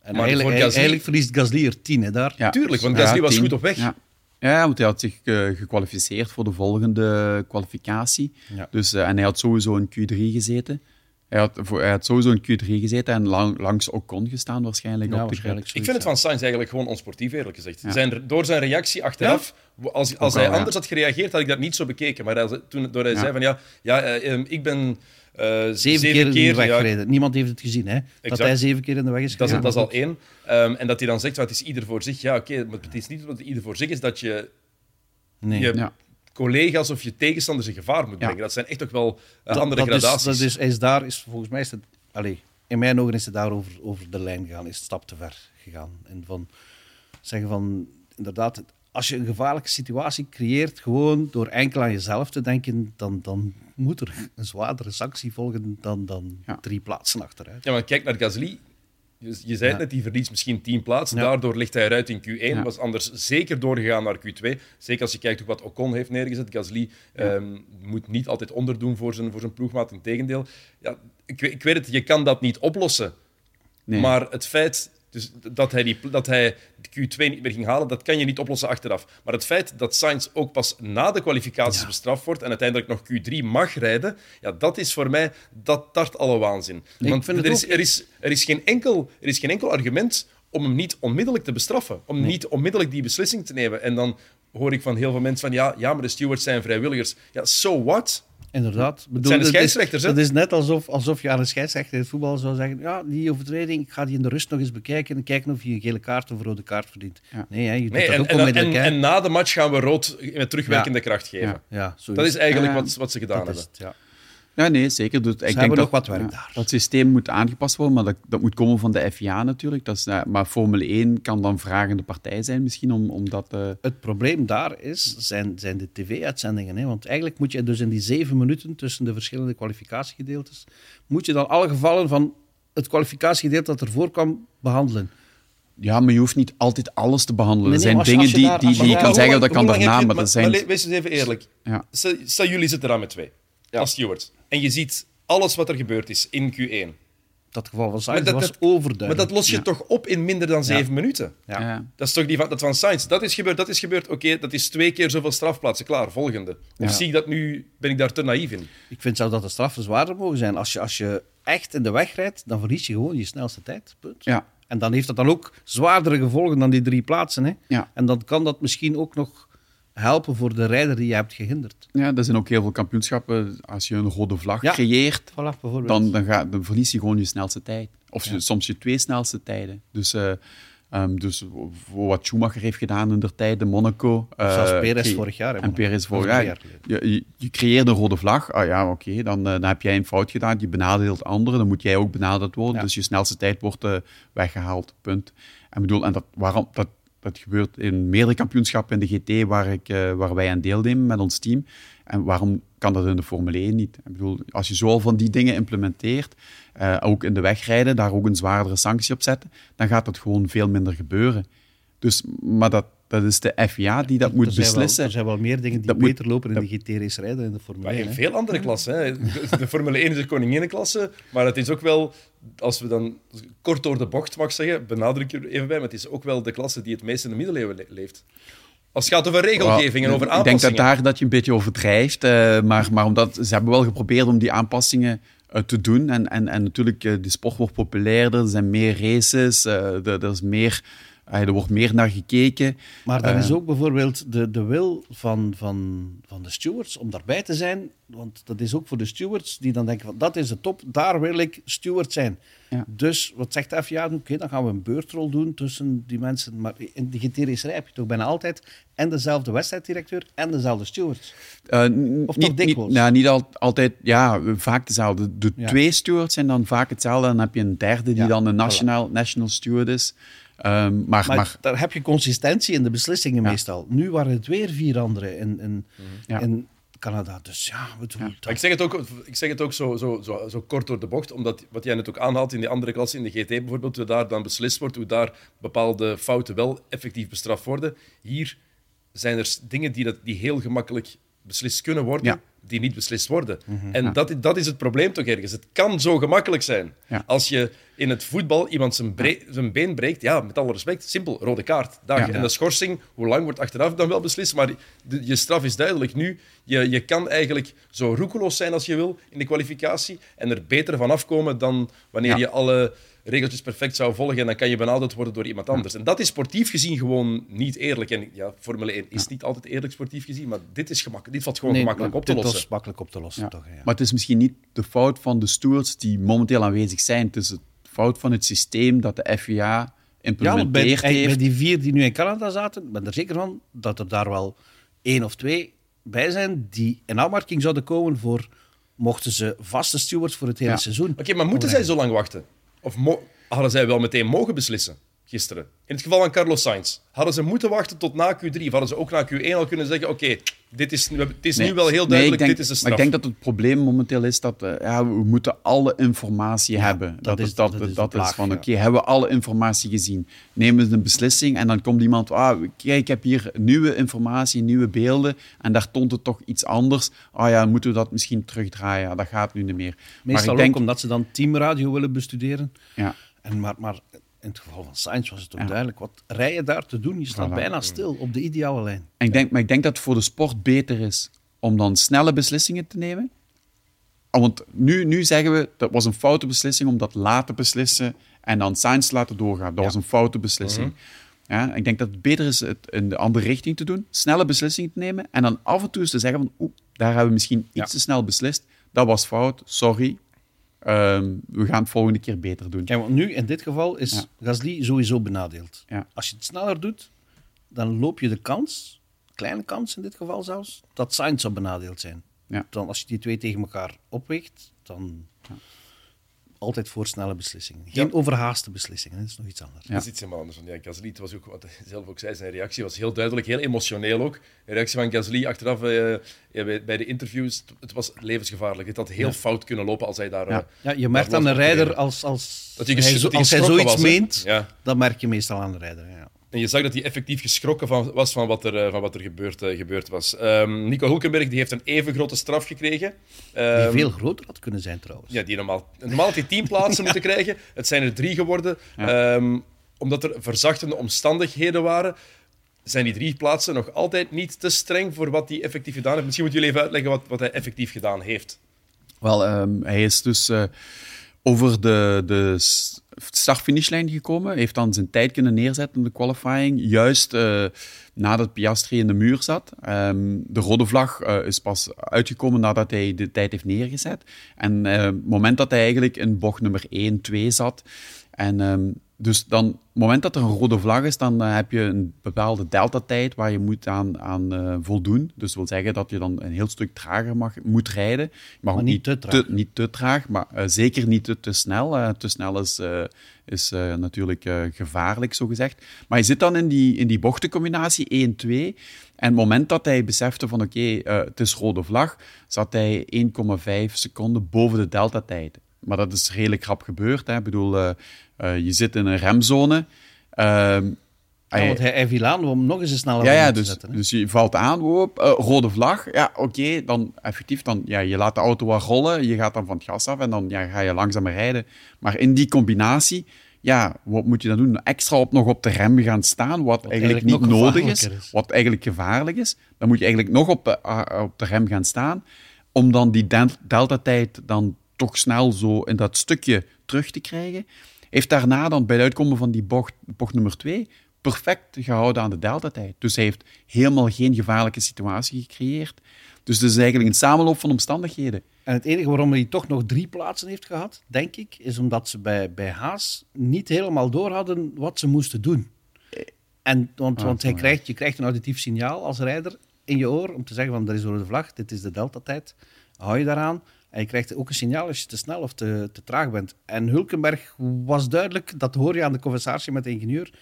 En Maar eigenlijk, Gasly- eigenlijk verliest Gasly er tien, hè, daar. Tuurlijk, want Gasly was goed op weg. Ja. Want hij had zich eh, gekwalificeerd voor de volgende kwalificatie. Ja. Dus, eh, en hij had sowieso in Q3 gezeten. Hij had, voor, hij had sowieso in Q3 gezeten en lang, langs Ocon gestaan waarschijnlijk. Ja, op de waarschijnlijk. Ik vind het van Sainz eigenlijk gewoon onsportief, eerlijk gezegd. Ja. Zijn, door zijn reactie achteraf, als, als wel, hij ja. anders had gereageerd, had ik dat niet zo bekeken. Maar als- toen, door hij Ja. zei van ja, ja eh, ehm, ik ben eh, Zeven, keer in de weg ja, gereden. Niemand heeft het gezien, hè? Dat hij zeven keer in de weg is Dat is, gereden. dat is al één. Ehm, en dat hij dan zegt, "Wel, het is ieder voor zich. Ja, oké, maar het is niet dat het ieder voor zich is dat je Nee. je Ja. collega's of je tegenstanders in gevaar moet Ja. brengen. Dat zijn echt toch wel Dat- andere dat is- gradaties. dat is, hij is daar, is, volgens mij is het... Allee, in mijn ogen is het daar over, over de lijn gegaan, is het stap te ver gegaan. En van zeggen van, inderdaad, als je een gevaarlijke situatie creëert, gewoon door enkel aan jezelf te denken, dan, dan moet er een zwaardere sanctie volgen dan, dan Ja. drie plaatsen achteruit. Ja, maar kijk naar Gasly. Je, je zei het Ja. net, die verliest misschien 10 plaatsen. Ja. Daardoor ligt hij eruit in Q1. Ja. Was anders zeker doorgegaan naar Q2. Zeker als je kijkt ook wat Ocon heeft neergezet. Gasly ehm, moet niet altijd onderdoen voor zijn, voor zijn ploegmaat. Integendeel. Ja, ik, weet- ik weet het, je kan dat niet oplossen. Nee. Maar het feit dus dat, hij die, dat hij Q2 niet meer ging halen, dat kan je niet oplossen achteraf. Maar het feit dat Sainz ook pas na de kwalificaties bestraft wordt en uiteindelijk nog Q3 mag rijden, ja, dat is voor mij, dat tart alle waanzin. Want er, is, er, is, er, is geen enkel, er is geen enkel argument om hem niet onmiddellijk te bestraffen. Om niet onmiddellijk die beslissing te nemen. En dan hoor ik van heel veel mensen van ja, ja maar de stewards zijn vrijwilligers. Ja, so what? Inderdaad. Bedoel, zijn de dat is- scheidsrechters? Dat is net alsof, alsof je aan een scheidsrechter in het voetbal zou zeggen: Ja, die overtreding, ik ga die in de rust nog eens bekijken en kijken of je een gele kaart of een rode kaart verdient. Ja. Nee, hè, je doet Nee, dat en, ook en, en, onmiddellijk. en na de match gaan we rood met terugwerkende kracht geven. Ja. Dat is eigenlijk Ja, wat, wat ze gedaan dat hebben. is het, ja. Ja, nee, zeker. Dus ik denk hebben dat, nog wat werk ja, daar. Dat systeem moet aangepast worden, maar dat, dat moet komen van de FIA natuurlijk. Dat is, eh, maar Formule 1 kan dan vragende partij zijn misschien om, om dat... eh, Het probleem daar is, zijn, zijn de tv-uitzendingen. hè. Want eigenlijk moet je dus in die zeven minuten tussen de verschillende kwalificatiegedeeltes, moet je dan alle gevallen van het kwalificatiegedeelte dat ervoor kwam behandelen. ja, maar je hoeft niet altijd alles te behandelen. Nee, er zijn dingen die, daar- die, je die je daar- kan zeggen, dat kan daarna, maar maar zijn... Wees eens even eerlijk. Ja. Stel, jullie zitten daar met twee, als stewards. En je ziet alles wat er gebeurd is in Q1. Dat geval van Sainz Maar dat- was dat- overduidelijk. Maar dat los je Ja. toch op in minder dan zeven minuten? Ja. Ja. Dat is toch die van, dat van Sainz. Dat is gebeurd, dat is gebeurd. Oké, dat is twee keer zoveel strafplaatsen. Klaar, volgende. Of Ja. zie ik dat nu, ben ik daar te naïef in? Ik vind zelfs dat de straffen zwaarder mogen zijn. Als je, als je echt in de weg rijdt, dan verlies je gewoon je snelste tijd. Punt. Ja. En dan heeft dat dan ook zwaardere gevolgen dan die drie plaatsen. Hè? Ja. En dan kan dat misschien ook nog helpen voor de rijder die je hebt gehinderd. ja, er zijn ook heel veel kampioenschappen. Als je een rode vlag Ja. creëert, Voilà, dan, dan, ga, dan verlies je gewoon je snelste tijd. Of soms je twee snelste tijden. Dus, eh, ehm, dus voor wat Schumacher heeft gedaan in de tijd, de Monaco. Zelfs eh, Perez cre- vorig jaar, hè, En. Perez vorig jaar. Je, je, je creëert een rode vlag. Ah ja, oké, dan, eh, dan heb jij een fout gedaan. Je benadeelt anderen. Dan moet jij ook benadeeld worden. Ja. Dus je snelste tijd wordt eh, weggehaald. Punt. En bedoel, en dat, waarom, dat, dat gebeurt in meerdere kampioenschappen in de GT waar, ik, eh, waar wij aan deelnemen met ons team. En waarom kan dat in de Formule 1 niet? Ik bedoel, als je zo van die dingen implementeert, eh, ook in de wegrijden, daar ook een zwaardere sanctie op zetten, dan gaat dat gewoon veel minder gebeuren. Dus, maar dat, dat is de FIA die dat Er moet wel- beslissen. er zijn wel meer dingen die Dat moet- beter lopen in de GT-race rijden dan in de Formule Maar 1. in hè. veel andere klassen. Hè. De, de Formule 1 is de koninginnenklasse, maar het is ook wel, als we dan kort door de bocht mag zeggen, benadruk ik er even bij, maar het is ook wel de klasse die het meest in de middeleeuwen le- leeft. Als het gaat over regelgeving en over Ik denk aanpassingen. dat daar dat je een beetje overdrijft. eh, maar, maar omdat ze hebben wel geprobeerd om die aanpassingen eh, te doen. En, en, en natuurlijk, eh, de sport wordt populairder. Er zijn meer races. eh, er, is meer, er wordt meer naar gekeken. Maar dan Eh, is ook bijvoorbeeld de, de wil van, van, van de stewards om daarbij te zijn. Want dat is ook voor de stewards die dan denken van dat is de top, daar wil ik steward zijn. Ja. Dus wat zegt de FIA? Oké, dan gaan we een beurtrol doen tussen die mensen. Maar in de GT-racerij heb je toch bijna altijd en dezelfde wedstrijddirecteur en dezelfde stewards. Eh, Of niet, toch dikwijls? nou, niet al, altijd, ja, vaak dezelfde. De Ja. twee stewards zijn dan vaak hetzelfde. Dan heb je een derde die Ja, dan een voilà. national, national steward is. Ehm, maar, Maar, maar, daar heb je consistentie in de beslissingen Ja. meestal. Nu waren het weer vier anderen in, in, Ja. in Canada. Dus ja, dat- Maar ik zeg het ook, ik zeg het ook zo, zo, zo, zo kort door de bocht, omdat wat jij net ook aanhaalt in die andere klasse, in de GT bijvoorbeeld, hoe daar dan beslist wordt, hoe daar bepaalde fouten wel effectief bestraft worden. Hier zijn er dingen die, dat, die heel gemakkelijk beslist kunnen worden, Ja. Die niet beslist worden. En dat, dat is het probleem toch ergens. Het kan zo gemakkelijk zijn. Ja. Als je in het voetbal iemand zijn, been breekt, ja, met alle respect, simpel, rode kaart. Dag. Ja. En de schorsing, hoe lang wordt achteraf dan wel beslist, maar de- je straf is duidelijk nu. Je, je kan eigenlijk zo roekeloos zijn als je wil in de kwalificatie en er beter van afkomen dan wanneer je alle regeltjes perfect zou volgen en dan kan je benadeeld worden door iemand anders. En dat is sportief gezien gewoon niet eerlijk. En ja, Formule 1 is niet altijd eerlijk sportief gezien, maar dit, is gemakkelijk, dit valt gewoon Nee, gemakkelijk op te dit was lossen. makkelijk op te lossen, Ja. toch? Ja. Maar het is misschien niet de fout van de stewards die momenteel aanwezig zijn. Het is de fout van het systeem dat de FIA Ja, want bij, die vier die nu in Canada zaten, ik ben er zeker van dat er daar wel één of twee bij zijn die in aanmerking zouden komen voor mochten ze vaste stewards voor het hele Ja. seizoen. Oké, maar moeten zij zo lang wachten? Of hadden zij wel meteen mogen beslissen gisteren? In het geval van Carlos Sainz. Hadden ze moeten wachten tot na Q3? Of hadden ze ook na Q1 al kunnen zeggen: Oké, dit is, nu- het is nu wel heel duidelijk, denk, dit is de straf. Maar ik denk dat het probleem momenteel is dat eh, ja, we moeten alle informatie hebben. Dat, is- is, dat, dat dat, is van, ja. oké, hebben we alle informatie gezien? Nemen we een beslissing en dan komt iemand, ah, kijk, ik heb hier nieuwe informatie, nieuwe beelden en daar toont het toch iets anders. Ah ja, moeten we dat misschien terugdraaien? Dat gaat nu niet meer. Meestal maar ik denk, ook omdat ze dan teamradio willen bestuderen. ja, En maar, maar in het geval van Sainz was het ook Ja. duidelijk. Wat rij je daar te doen? Je staat Voilà. bijna stil op de ideale lijn. En ik denk, maar ik denk dat het voor de sport beter is om dan snelle beslissingen te nemen. Ah, Want nu, nu zeggen we, dat was een foute beslissing om dat laten beslissen en dan Sainz te laten doorgaan. Dat was een foute beslissing. Ja, ik denk dat het beter is het in de andere richting te doen, snelle beslissingen te nemen en dan af en toe eens te zeggen van, oeh, daar hebben we misschien iets te snel beslist. Dat was fout, sorry. Ehm, we gaan het volgende keer beter doen. Kijk, want nu in dit geval is Ja. Gasly sowieso benadeeld. Ja. Als je het sneller doet, dan loop je de kans, kleine kans in dit geval zelfs, dat Sainz zou benadeeld zijn. Ja. Dan als je die twee tegen elkaar opweegt, dan altijd voor snelle beslissingen. Geen Ja. overhaaste beslissingen, dat is nog iets anders. Dat is iets helemaal anders. Want ja, Gasly, was ook wat hij zelf ook zei, zijn reactie was heel duidelijk, heel emotioneel ook. De reactie van Gasly achteraf eh, ja, bij, bij de interviews, het, was levensgevaarlijk. Het had heel fout kunnen lopen als hij daar... Ja. eh, Ja, je merkt aan een rijder, als, als, Dat hij als hij zoiets was, meent, Ja. dat merk je meestal aan de rijder. Ja. En je zag dat hij effectief geschrokken van, was van wat er, eh, van wat er gebeurd, eh, gebeurd was. Ehm, Nico Hulkenberg die heeft een even grote straf gekregen. Die Ehm, veel groter had kunnen zijn trouwens. Ja, die normaal, normaal had hij tien plaatsen moeten krijgen. Het zijn er drie geworden. Ehm, omdat er verzachtende omstandigheden waren, zijn die drie plaatsen nog altijd niet te streng voor wat hij effectief gedaan heeft. Misschien moeten jullie even uitleggen wat, wat hij effectief gedaan heeft. Wel, ehm, hij is dus eh, over de, de start-finishlijn gekomen. Heeft dan zijn tijd kunnen neerzetten in de qualifying. Juist eh, nadat Piastri in de muur zat. Ehm, de rode vlag eh, is pas uitgekomen nadat hij de tijd heeft neergezet. En eh, het moment dat hij eigenlijk in bocht nummer 1, 2 zat. En ehm, dus dan, op het moment dat er een rode vlag is, dan eh, heb je een bepaalde deltatijd waar je moet aan, aan eh, voldoen. Dus dat wil zeggen dat je dan een heel stuk trager mag, moet rijden. Maar ook niet te traag. niet te traag, maar eh, zeker niet te, te snel. Te snel is, is natuurlijk gevaarlijk, zo gezegd. Maar je zit dan in die, in die bochtencombinatie 1-2. En het moment dat hij besefte van oké, het is rode vlag, zat hij 1,5 seconden boven de deltatijd. Maar dat is redelijk rap gebeurd. Hè. Ik bedoel, je zit in een remzone. Ehm, Ja, want hij, hij viel aan om nog eens een snelle ja, ja ronde te dus, zetten. hè. dus je valt aan, woop, eh, rode vlag. Ja, oké, dan effectief, dan, ja, je laat de auto wat rollen, je gaat dan van het gas af en dan ja, ga je langzamer rijden. Maar in die combinatie, ja, wat moet je dan doen? Extra op, nog op de rem gaan staan, wat, eigenlijk, eigenlijk niet nodig is, wat eigenlijk gevaarlijk is. Dan moet je eigenlijk nog op, eh, ah, op de rem gaan staan, om dan die del- deltatijd dan toch snel zo in dat stukje terug te krijgen. Heeft daarna dan bij het uitkomen van die bocht, bocht nummer twee perfect gehouden aan de deltatijd. Dus hij heeft helemaal geen gevaarlijke situatie gecreëerd. Dus het is eigenlijk een samenloop van omstandigheden. En het enige waarom hij toch nog drie plaatsen heeft gehad, denk ik, is omdat ze bij, bij Haas niet helemaal door hadden wat ze moesten doen. En, want Ah, want hij krijgt, je krijgt een auditief signaal als rijder in je oor om te zeggen van er is rode vlag, dit is de deltatijd, hou je daaraan. En je krijgt ook een signaal als je te snel of te, te traag bent. En Hulkenberg was duidelijk, dat hoor je aan de conversatie met de ingenieur,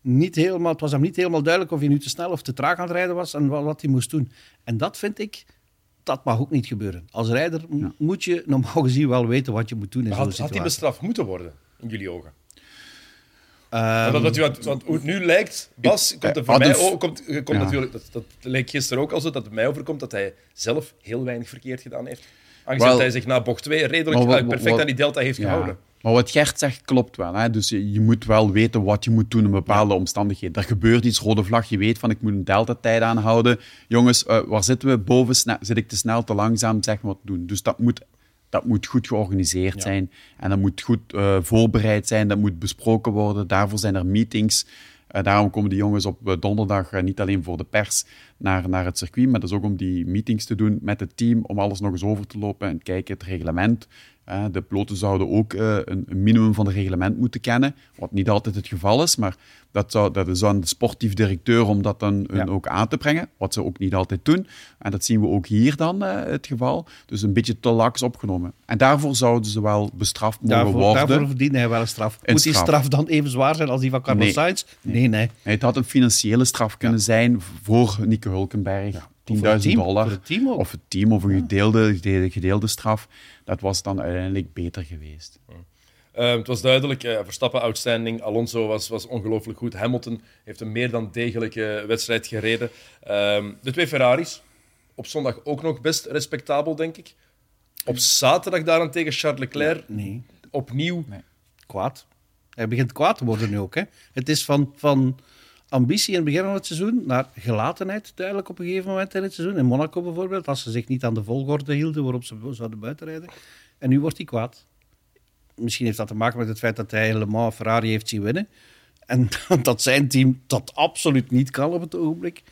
niet helemaal, het was hem niet helemaal duidelijk of hij nu te snel of te traag aan het rijden was en wat, wat hij moest doen. En dat vind ik, dat mag ook niet gebeuren. Als rijder moet je normaal gezien wel weten wat je moet doen in had, had hij bestraft moeten worden, in jullie ogen? Maar dat, dat, want, want hoe het nu lijkt, Bas, komt er voor had mij f- ook, komt, komt Ja. natuurlijk, dat, dat leek gisteren ook al zo, dat het mij overkomt dat hij zelf heel weinig verkeerd gedaan heeft. Aangezien hij zich na bocht 2 redelijk wat- eh, perfect wat- aan die delta heeft Ja. gehouden. Maar wat Gert zegt klopt wel. Hè? Dus je, je moet wel weten wat je moet doen in bepaalde omstandigheden. Er gebeurt iets, rode vlag, je weet van ik moet een delta-tijd aanhouden. Jongens, eh, waar zitten we? Boven zit ik te snel, te langzaam, zeg maar wat doen. Dus dat moet, dat moet goed georganiseerd zijn. En dat moet goed eh, voorbereid zijn, dat moet besproken worden. Daarvoor zijn er meetings. Eh, daarom komen de jongens op eh, donderdag eh, niet alleen voor de pers naar, naar het circuit, maar dat is ook om die meetings te doen met het team, om alles nog eens over te lopen en kijken het reglement. De piloten zouden ook eh, een, minimum van het reglement moeten kennen, wat niet altijd het geval is, maar dat, zou, dat is aan de sportief directeur om dat dan Ja. ook aan te brengen, wat ze ook niet altijd doen. En dat zien we ook hier dan eh, het geval. Dus een beetje te laks opgenomen. En daarvoor zouden ze wel bestraft mogen Daarvoor, worden. daarvoor verdient hij wel een straf. Een Moet die straf. straf dan even zwaar zijn als die van Carlos Nee. Sainz? Nee, nee. Nee, Het had een financiële straf kunnen zijn voor Nico Hulkenberg. Of 10.000 voor het team, dollar. voor het team ook. Of het team, of een gedeelde, gedeelde, gedeelde straf. Dat was dan uiteindelijk beter geweest. Eh, het was duidelijk, eh, Verstappen outstanding, Alonso was, was ongelooflijk goed. Hamilton heeft een meer dan degelijke wedstrijd gereden. Ehm, de twee Ferraris, op zondag ook nog best respectabel, denk ik. Op zaterdag daarentegen Charles Leclerc, Nee, opnieuw. kwaad. Hij begint kwaad te worden nu ook. Hè. Het is van, van ambitie in het begin van het seizoen naar gelatenheid duidelijk op een gegeven moment in het seizoen. In Monaco bijvoorbeeld, als ze zich niet aan de volgorde hielden waarop ze zouden buitenrijden. En nu wordt hij kwaad. Misschien heeft dat te maken met het feit dat hij Le Mans Ferrari heeft zien winnen. En dat zijn team dat absoluut niet kan op het ogenblik.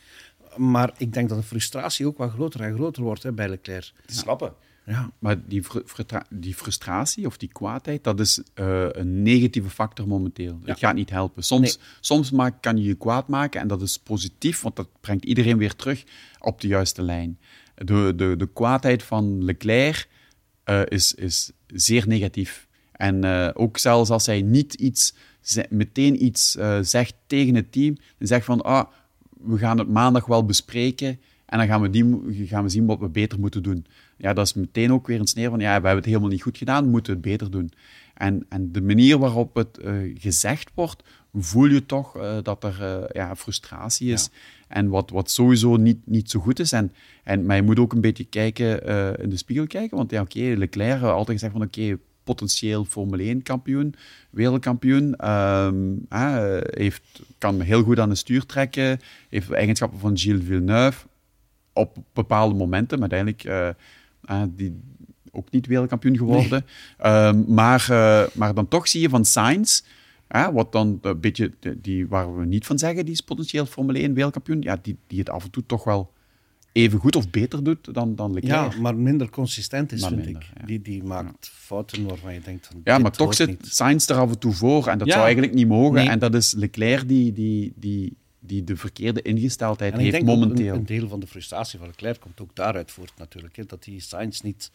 Maar ik denk dat de frustratie ook wat groter en groter wordt hè, bij Leclerc. Is snappen. Maar die, die frustratie of die kwaadheid, dat is eh, een negatieve factor momenteel. Het gaat niet helpen. Soms, soms maak, kan je je kwaad maken en dat is positief, want dat brengt iedereen weer terug op de juiste lijn. De, de, de kwaadheid van Leclerc eh, is, is zeer negatief. En eh, ook zelfs als hij niet iets, meteen iets zegt tegen het team, dan zegt van, ah, we gaan het maandag wel bespreken en dan gaan we, die, gaan we zien wat we beter moeten doen. Ja, dat is meteen ook weer een sneer van, ja, we hebben het helemaal niet goed gedaan, we moeten het beter doen. En, en de manier waarop het eh, gezegd wordt, voel je toch eh, dat er eh, ja, frustratie is. En wat, wat sowieso niet, niet zo goed is. En, en, maar je moet ook een beetje kijken, in de spiegel kijken. Want ja, oké, Leclerc had altijd gezegd van oké, potentieel Formule 1-kampioen, wereldkampioen. ehm, heeft, kan heel goed aan het stuur trekken. Heeft de eigenschappen van Gilles Villeneuve. Op bepaalde momenten, maar uiteindelijk eh, die, ook niet wereldkampioen geworden. Ehm, maar, eh, maar dan toch zie je van Sainz... wat dan een beetje, die, waar we niet van zeggen, die is potentieel Formule 1 wereldkampioen, ja, die, die het af en toe toch wel even goed of beter doet dan, dan Leclerc. Ja, maar minder consistent is, Maar vind minder, ik. ja. Die, die maakt fouten waarvan je denkt... Van, Ja, maar toch zit niet. Sainz er af en toe voor. En dat Ja. zou eigenlijk niet mogen. Nee. En dat is Leclerc die, die, die, die de verkeerde ingesteldheid En ik heeft denk momenteel. Een, een deel van de frustratie van Leclerc komt ook daaruit voort natuurlijk. Hè, dat hij Sainz niet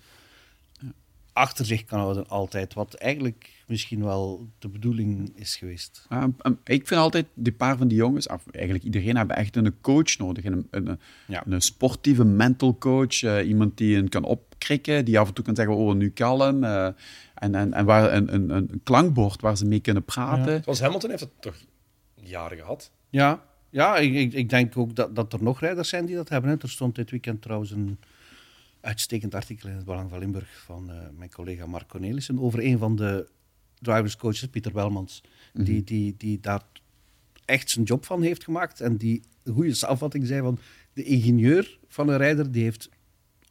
achter zich kan houden altijd. Wat eigenlijk misschien wel de bedoeling is geweest. Ja, en ik vind altijd, die paar van die jongens, of eigenlijk iedereen, hebben echt een coach nodig. Een, een, Ja. een sportieve mental coach. eh, iemand die hen kan opkrikken, die af en toe kan zeggen, oh, nu kalm. eh, en, en, en waar, een, een, een klankbord waar ze mee kunnen praten. Zoals Hamilton heeft het toch jaren gehad. Ja, ja ik, ik, ik denk ook dat, dat er nog rijders zijn die dat hebben. Hè. Er stond dit weekend trouwens een uitstekend artikel in het Belang van Limburg van eh, mijn collega Mark Cornelissen over een van de driverscoaches, Pieter Belmans, die, die, die daar echt zijn job van heeft gemaakt en die een goede samenvatting zei van de ingenieur van een rijder die heeft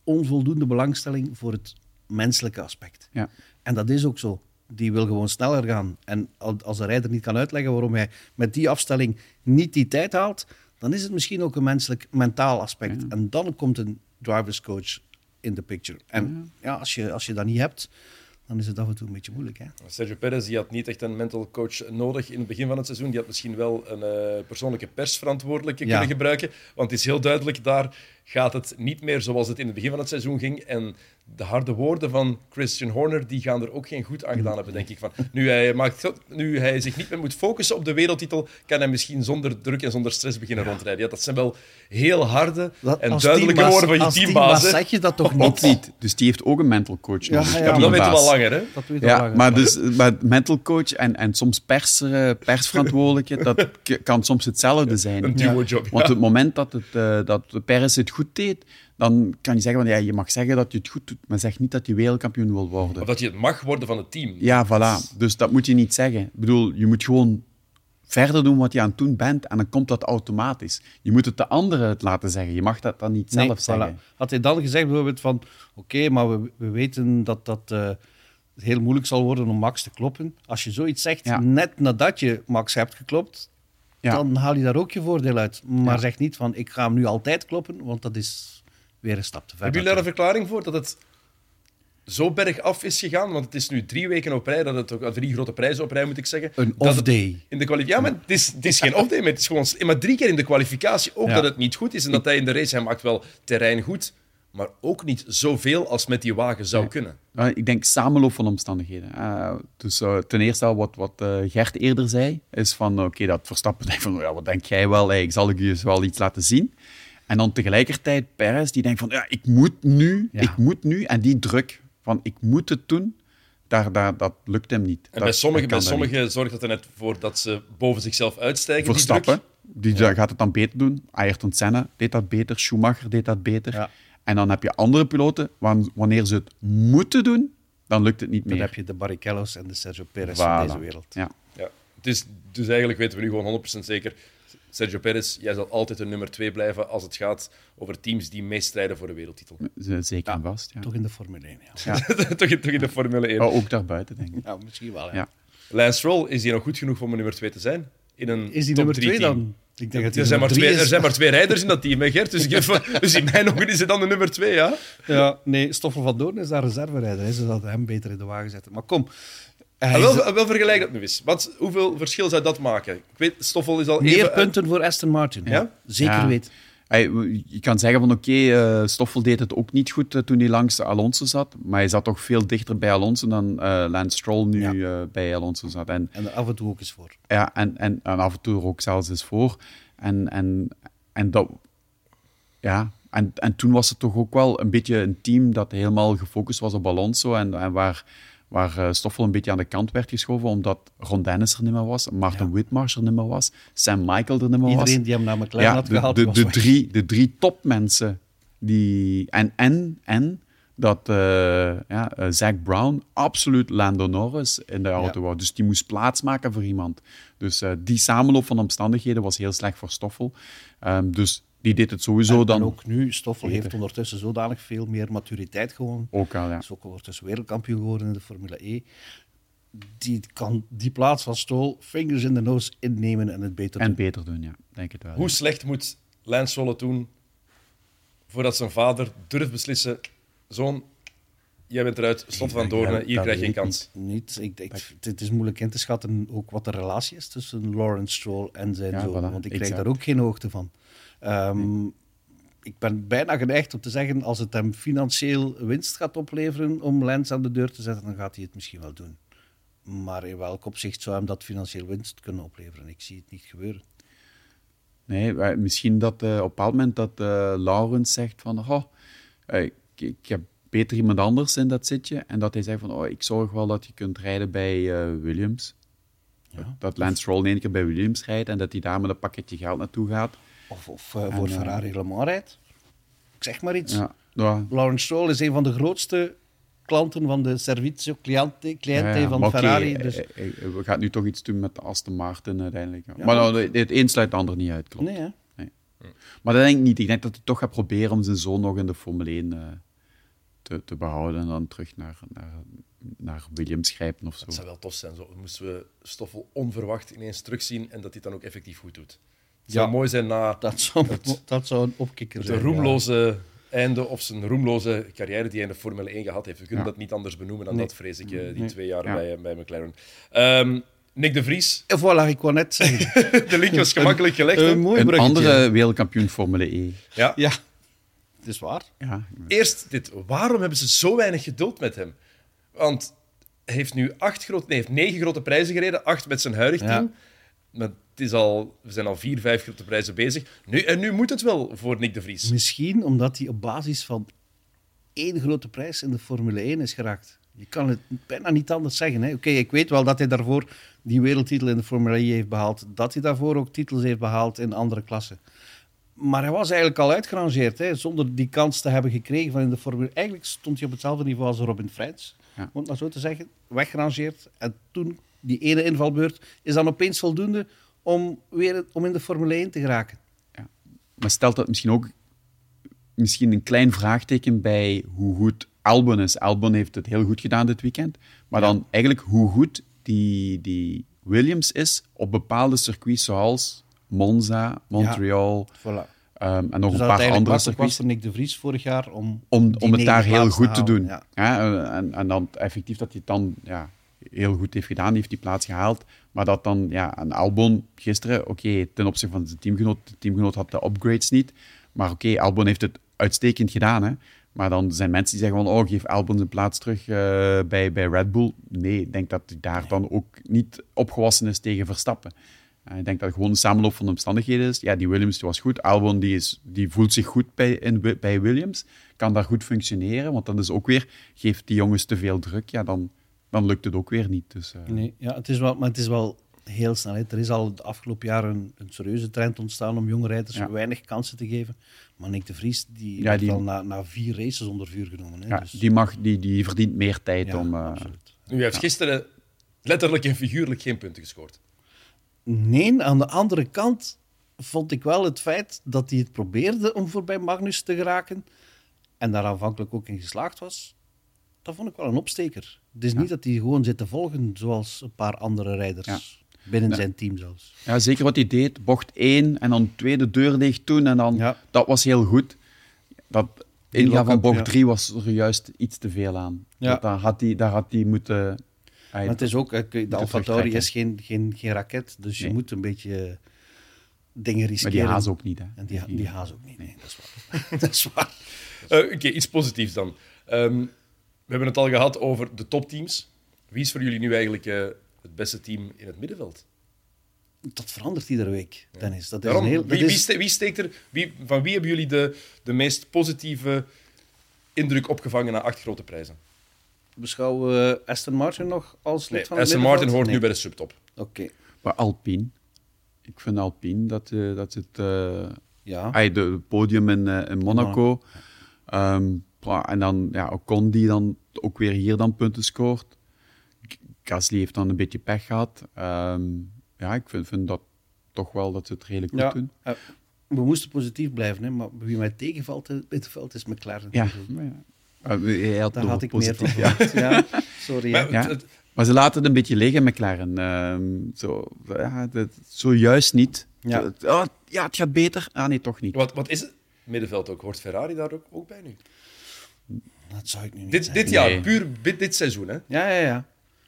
onvoldoende belangstelling voor het menselijke aspect. Ja. En dat is ook zo. Die wil gewoon sneller gaan. En al- als een rijder niet kan uitleggen waarom hij met die afstelling niet die tijd haalt, dan is het misschien ook een menselijk mentaal aspect. En dan komt een driverscoach in de picture. En ja, als, je, als je dat niet hebt, dan is het af en toe een beetje moeilijk. Hè? Sergio Perez die had niet echt een mental coach nodig in het begin van het seizoen. Die had misschien wel een eh, persoonlijke persverantwoordelijke Ja. kunnen gebruiken. Want het is heel duidelijk daar gaat het niet meer zoals het in het begin van het seizoen ging. En de harde woorden van Christian Horner die gaan er ook geen goed aan gedaan hebben, denk ik. Van, nu, hij maakt, nu hij zich niet meer moet focussen op de wereldtitel, kan hij misschien zonder druk en zonder stress beginnen rondrijden. Ja, dat zijn wel heel harde Dat- en duidelijke teambaas- woorden van je als teambaas. hè. zeg je dat toch niet? niet. Dus die heeft ook een mental coach Ja, nodig. ja, Ja, maar dat weten we al langer, hè? Dat weet Ja, langer. maar, dus, maar mental coach en, en soms pers, eh, persverantwoordelijke, dat kan soms hetzelfde zijn. Een. Want ja. het moment dat, het, eh, dat Perez het goed deed, dan kan je zeggen van ja, je mag zeggen dat je het goed doet, maar zeg niet dat je wereldkampioen wil worden. Of dat je het mag worden van het team. Ja, voilà. Dus dat moet je niet zeggen. Ik bedoel, je moet gewoon verder doen wat je aan het doen bent en dan komt dat automatisch. Je moet het de anderen het laten zeggen. Je mag dat dan niet Nee, zelf zeggen. voilà. Had hij dan gezegd bijvoorbeeld van, oké, maar we, we weten dat dat eh, heel moeilijk zal worden om Max te kloppen. Als je zoiets zegt, Ja. net nadat je Max hebt geklopt, Ja. dan haal je daar ook je voordeel uit. Maar Ja. zeg niet van, ik ga hem nu altijd kloppen, want dat is weer een stap te ver. Hebben jullie daar een verklaring voor dat het zo bergaf is gegaan? Want het is nu drie weken op rij, dat het ook drie grote prijzen op rij moet ik zeggen. Een off-day. In de kwalificatie. Ja, maar het is, het is geen off-day, maar het is gewoon. Maar drie keer in de kwalificatie ook Ja. dat het niet goed is en dat hij in de race, hij maakt wel terrein goed, maar ook niet zoveel als met die wagen zou kunnen. Uh, ik denk samenloop van omstandigheden. Uh, dus uh, ten eerste al wat, wat uh, Gert eerder zei, is van oké, okay, dat Verstappen denkt van ja, wat denk jij wel, hey, ik zal ik je wel iets laten zien. En dan tegelijkertijd Perez die denkt van ja, ik moet nu, Ja. ik moet nu. En die druk van ik moet het doen, daar, daar, dat lukt hem niet. En dat, bij sommigen, bij sommigen zorgt dat er net voor dat ze boven zichzelf uitstijgen. niet. die Verstappen, druk. die gaat het dan beter doen. Ayrton Senna deed dat beter, Schumacher deed dat beter. Ja. En dan heb je andere piloten, wan- wanneer ze het moeten doen, dan lukt het niet Dan meer. heb je de Barrichello's en de Sergio Perez Voilà. van deze wereld. Ja. Ja. Dus, dus eigenlijk weten we nu gewoon 100% zeker. Sergio Perez, jij zal altijd een nummer 2 blijven als het gaat over teams die meestrijden voor de wereldtitel. Zeker en vast, ja. Toch in de Formule 1, ja. toch, in, toch in de Formule 1. Oh, ook daarbuiten, denk ik. Ja, misschien wel, ja. Ja. Lance Stroll, is hij nog goed genoeg om een nummer 2 te zijn? In een Is die top nummer 3 2 team? dan? Ik denk dat Er zijn, maar twee, er is. zijn maar twee rijders in dat team, hè, Gert? Dus, ik dus in mijn ogen is het dan de nummer 2, ja? Ja, nee, Stoffel van Doorn is daar reserverijder. hè. Ze zouden hem beter in de wagen zetten. Maar kom. hij is- wel, wel vergelijk dat nu eens. Wat, hoeveel verschil zou dat maken? Ik weet, Stoffel is al meer even... punten voor Aston Martin. Ja? Zeker Ja. weten. Je kan zeggen van oké, eh, Stoffel deed het ook niet goed eh, toen hij langs Alonso zat, maar hij zat toch veel dichter bij Alonso dan eh, Lance Stroll nu Ja. bij Alonso zat. En, En af en toe ook eens voor. ja, en, en, en af en toe ook zelfs eens voor. En, en, en, dat, ja, en, en toen was het toch ook wel een beetje een team dat helemaal gefocust was op Alonso en, en waar, waar eh, Stoffel een beetje aan de kant werd geschoven omdat Ron Dennis er niet meer was, Martin Whitmarsh er niet meer was, Sam Michael er niet meer was. Iedereen die hem naar McLaren Ja, had de, gehaald, de, was de, drie, de drie topmensen die... En, en, en dat eh ja, eh, Zac Brown absoluut Lando Norris in de auto wou. Dus die moest plaats maken voor iemand. Dus die samenloop van omstandigheden was heel slecht voor Stoffel. Ehm, dus die deed het sowieso En, dan en ook, ook nu, Stoffel heeft ondertussen zodanig veel meer maturiteit gewoon. al. Ja. is ook ondertussen wereldkampioen geworden in de Formule E. Die kan die plaats van Stroll fingers in de nose innemen en het beter En doen. beter doen, ja. Denk het wel. Hoe slecht moet Lance Stroll het doen voordat zijn vader durft beslissen... Zoon, jij bent eruit, stond van Doornen, hier krijg je een kans. Niet, ik, ik, het is moeilijk in te schatten ook wat de relatie is tussen Lawrence Stroll en zijn Ja, zoon. voilà, want ik krijg exact. daar ook geen hoogte van. Ehm, Ik ben bijna geneigd om te zeggen, als het hem financieel winst gaat opleveren om Lens aan de deur te zetten, dan gaat hij het misschien wel doen. Maar in welk opzicht zou hem dat financieel winst kunnen opleveren? Ik zie het niet gebeuren. Nee, misschien dat eh, op een bepaald moment dat eh Laurens zegt van... Oh, ik, ik heb beter iemand anders in dat zitje. En dat hij zegt van... Oh, ik zorg wel dat je kunt rijden bij Williams. Ja. Dat Lance Stroll in één keer bij Williams rijdt en dat hij daar met een pakketje geld naartoe gaat. Of, of eh, voor En, eh, Ferrari Le Mans rijdt. Ik zeg maar iets. Ja, ja, Lawrence Stroll is een van de grootste klanten van de servizio cliente, cliente ja, ja. van Ferrari. eh, Dus... we gaan nu toch iets doen met de Aston Martin uiteindelijk. Ja, maar nou, het een sluit het ander niet uit, klopt. Nee, hè? Maar dat denk ik niet. Ik denk dat hij toch gaat proberen om zijn zoon nog in de Formule 1 eh, te, te behouden en dan terug naar, naar, naar Williams grijpen of zo. Dat zou wel tof zijn. Zo moesten we Stoffel onverwacht ineens terugzien en dat hij het dan ook effectief goed doet. Het zou Ja. mooi zijn na Dat zou, dat zou een opkikker het zijn. ja. roemloze einde of zijn roemloze carrière die hij in de Formule 1 gehad heeft. We kunnen Ja. dat niet anders benoemen dan Nee. dat, vrees ik, eh, die Nee. twee jaar Ja. bij, bij McLaren. Ehm, Nick de Vries, En voilà, ik wou net zeggen. de link was gemakkelijk gelegd. hè? Een mooi Een andere wereldkampioen Formule E. Ja. Ja, Het is waar. Ja, Eerst dit, waarom hebben ze zo weinig geduld met hem? Want hij heeft nu acht grote, nee, heeft negen grote prijzen gereden, acht met zijn huidig Ja. team. Maar het is al, we zijn al vier, vijf grote prijzen bezig. Nu, en nu moet het wel voor Nick de Vries. Misschien omdat hij op basis van één grote prijs in de Formule 1 is geraakt. Je kan het bijna niet anders zeggen. hè. Oké, ik weet wel dat hij daarvoor die wereldtitel in de Formule 1 heeft behaald. Dat hij daarvoor ook titels heeft behaald in andere klassen. Maar hij was eigenlijk al uitgerangeerd, hè, zonder die kans te hebben gekregen van in de Formule. Eigenlijk stond hij op hetzelfde niveau als Robin Freins, Ja. om het maar zo te zeggen. Weggerangeerd. En toen, die ene invalbeurt, is dan opeens voldoende om weer om in de Formule 1 te geraken. Maar stelt dat misschien ook misschien een klein vraagteken bij hoe goed Albon is. Albon heeft het heel goed gedaan dit weekend. Maar dan eigenlijk hoe goed die, die Williams is op bepaalde circuits zoals Monza, Montreal Voilà. ehm, en nog Dus een paar andere was circuits. voor Nick de Vries vorig jaar om, Om, om het daar heel goed te doen. Ja. Ja, en, en dan effectief dat hij het dan ja, heel goed heeft gedaan, die heeft die plaats gehaald. Maar dat dan, ja, een Albon gisteren, oké, ten opzichte van zijn teamgenoot, de teamgenoot had de upgrades niet. Maar oké, Albon heeft het uitstekend gedaan. Hè. Maar dan zijn mensen die zeggen van, oh, geef Albon zijn plaats terug eh, bij, bij Red Bull. Nee, ik denk dat hij daar dan ook niet opgewassen is tegen Verstappen. Eh, ik denk dat het gewoon een samenloop van de omstandigheden is. Ja, die Williams die was goed. Albon die is, die voelt zich goed bij, in, bij Williams. Kan daar goed functioneren. Want dan is ook weer, geeft die jongens te veel druk, ja, dan, dan lukt het ook weer niet. Dus, eh, Nee, ja, het is wel, maar het is wel heel snel. hè. Er is al de afgelopen jaren een, een serieuze trend ontstaan om jonge rijders Ja. weinig kansen te geven. Maar Nick de Vries die Ja, die- al na, na vier races onder vuur genomen. Hè. ja, Dus- die, mag, die, die verdient meer tijd ja, om... eh, hij heeft gisteren letterlijk en figuurlijk geen punten gescoord. Nee, aan de andere kant vond ik wel het feit dat hij het probeerde om voorbij Magnus te geraken en daar aanvankelijk ook in geslaagd was, dat vond ik wel een opsteker. Het is niet dat hij gewoon zit te volgen zoals een paar andere rijders. Ja. Binnen zijn team zelfs. Ja, zeker wat hij deed. Bocht 1 en dan tweede deur dicht doen. En dan, Ja. Dat was heel goed. Dat ingaan van bocht ja. 3 was er juist iets te veel aan. Ja. Dat, daar, had hij, daar had hij moeten... Maar het is ook, eh, de Alfa Tauri is geen, geen, geen raket, dus je moet een beetje eh, dingen Maar riskeren. die haas ook niet. Hè. En die, ha- die haas ook niet, nee, dat is waar. dat is waar. Eh, Oké, iets positiefs dan. Ehm, we hebben het al gehad over de topteams. Wie is voor jullie nu eigenlijk eh, het beste team in het middenveld? Dat verandert iedere week, Dennis. Dat is Waarom? een heel... dat wie, wie, ste- wie steekt er, wie, van wie hebben jullie de, de meest positieve indruk opgevangen na acht grote prijzen? Beschouwen we Aston Martin nog als lid Nee, van Aston Martin hoort Nee. nu bij de subtop. Oké, Maar Alpine. Ik vind Alpine dat, eh, dat het... eh ja. ay, de, de podium in, eh, in Monaco. Ehm, en dan ja, Ocon die dan ook weer hier dan punten scoort. Gasly heeft dan een beetje pech gehad. Ehm, ja, ik vind, vind dat toch wel dat ze het redelijk goed ja. doen. eh, we moesten positief blijven, hè, maar wie mij tegenvalt in het middenveld is McLaren. Ja, ja. Eh, hij had Daar had ik meer van ja. Sorry. Maar, Ja. het- Maar ze laten het een beetje liggen, McLaren. Ehm zo, ja, dat, zo juist niet. Ja. Het- oh, ja, het gaat beter. Ah, nee, toch niet. wat, wat is het? Middenveld ook. Hoort Ferrari daar ook, ook bij nu? Dat zou ik nu niet Dit, zeggen. dit jaar, Nee. puur dit, dit seizoen. Hè? Ja, ja, ja.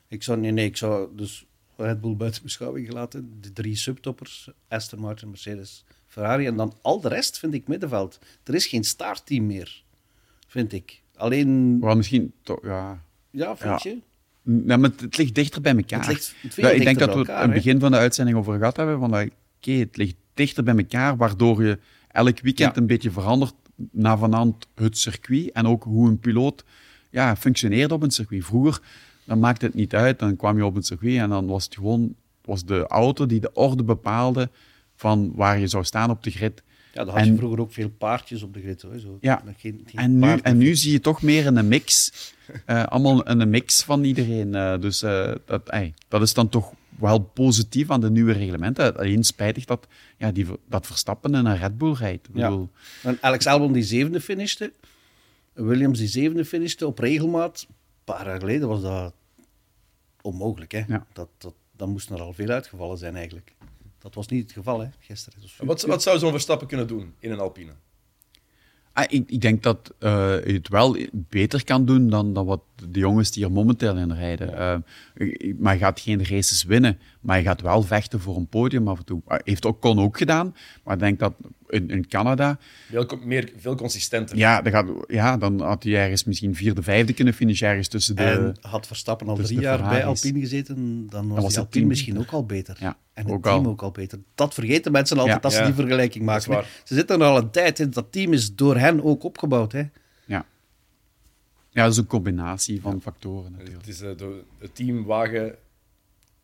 Ik zou, nee, nee, ik zou dus Red Bull buiten beschouwing gelaten. De drie subtoppers, Aston Martin, Mercedes, Ferrari. En dan al de rest vind ik middenveld. Er is geen startteam meer, vind ik. Alleen, Wel, misschien toch, ja. ja, vind Ja. je? Ja, maar het, het ligt dichter bij elkaar. Het ligt veel Ja, ik denk dat bij we elkaar, het hè? begin van de uitzending over gehad hebben. Van, dat, oké, het ligt dichter bij elkaar, waardoor je elk weekend Ja. een beetje verandert na vanand het circuit en ook hoe een piloot ja, functioneert op een circuit. Vroeger dan maakte het niet uit, dan kwam je op een circuit en dan was het gewoon was de auto die de orde bepaalde van waar je zou staan op de grid. Ja, dan had je En- vroeger ook veel paardjes op de grid. Hoor. Zo, Ja. geen, geen En nu, en nu zie je toch meer een mix. eh, allemaal een mix van iedereen. eh, dus eh, dat, ey, dat is dan toch wel positief aan de nieuwe reglementen. Alleen spijtig dat, ja, die, dat Verstappen in een Red Bull rijdt. Ik Ja. bedoel, En Alex Albon die zevende finishte. Williams die zevende finishte op regelmaat. Een paar jaar geleden was dat onmogelijk. Hè? Ja. Dat, dat, dan moesten er al veel uitgevallen zijn eigenlijk. Dat was niet het geval hè, gisteren. Dus Wat, wat zou zo'n Verstappen kunnen doen in een Alpine? Ah, ik, ik denk dat eh, je het wel beter kan doen dan, dan wat de jongens die er momenteel in rijden. Eh, maar je gaat geen races winnen, maar je gaat wel vechten voor een podium af en toe. Ah, heeft ook Con ook gedaan, maar ik denk dat in, in Canada. Veel, meer, veel consistenter. Ja, dan, gaat, ja, dan had hij ergens misschien vierde, vijfde kunnen finishen ergens tussen de... En had Verstappen al drie jaar bij. Alpine gezeten, dan was, was die het Alpine team misschien ook al beter. Ja, en het ook team al. ook al beter. Dat vergeten mensen altijd Ja. als ze Ja. die vergelijking is maken. waar. Ze zitten er al een tijd in. Dat team is door hen ook opgebouwd. Hè. Ja. ja, dat is een combinatie van factoren natuurlijk. Het is eh, de, het team, wagen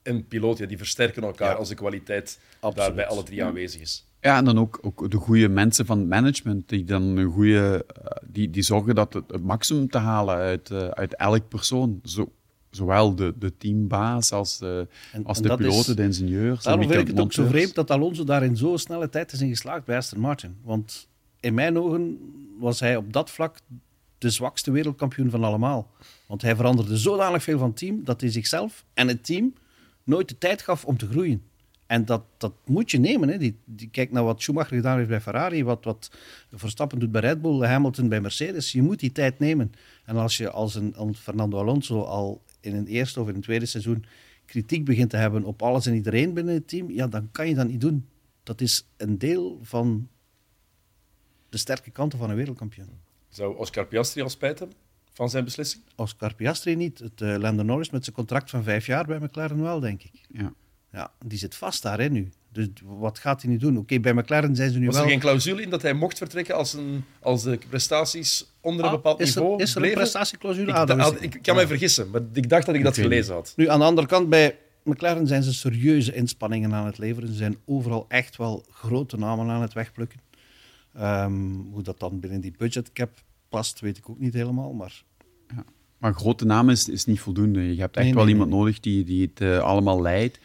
en piloot, ja, die versterken elkaar Ja. als de kwaliteit Absoluut. daar bij alle drie aanwezig is. Ja, en dan ook, ook de goede mensen van het management, die dan een goede, eh, die, die zorgen dat het, het maximum te halen uit, eh, uit elk persoon. Zo, zowel de, de teambaas als de, En- als en de piloten, is- de ingenieurs. Daarom vind ik het ook zo vreemd dat Alonso daar in zo'n snelle tijd is in geslaagd bij Aston Martin. Want in mijn ogen was hij op dat vlak de zwakste wereldkampioen van allemaal. Want hij veranderde zodanig veel van het team dat hij zichzelf en het team nooit de tijd gaf om te groeien. En dat, dat moet je nemen. Hè. Die, die, kijk naar wat Schumacher gedaan heeft bij Ferrari, wat, wat Verstappen doet bij Red Bull, Hamilton bij Mercedes. Je moet die tijd nemen. En als je als een, een Fernando Alonso al in een eerste of in een tweede seizoen kritiek begint te hebben op alles en iedereen binnen het team, ja, dan kan je dat niet doen. Dat is een deel van de sterke kanten van een wereldkampioen. Zou Oscar Piastri al spijt hebben van zijn beslissing? Oscar Piastri niet. Het uh, Lando Norris met zijn contract van vijf jaar bij McLaren wel, denk ik. Ja. Ja, die zit vast daar hè, nu. Dus wat gaat hij nu doen? Oké, bij McLaren zijn ze nu Was wel... er geen clausule in dat hij mocht vertrekken als, een, als de prestaties onder een Ah, bepaald is er, niveau is er een prestatieclausule? Ik, Ah, da- ik, niet. kan mij vergissen, maar ik dacht dat ik dat gelezen had. Nu, aan de andere kant, bij McLaren zijn ze serieuze inspanningen aan het leveren. Ze zijn overal echt wel grote namen aan het wegplukken. Ehm, hoe dat dan binnen die budgetcap past, weet ik ook niet helemaal. Maar Maar grote naam is, is niet voldoende. Je hebt echt Nee, wel nee, iemand nee, nodig die, die het eh, allemaal leidt.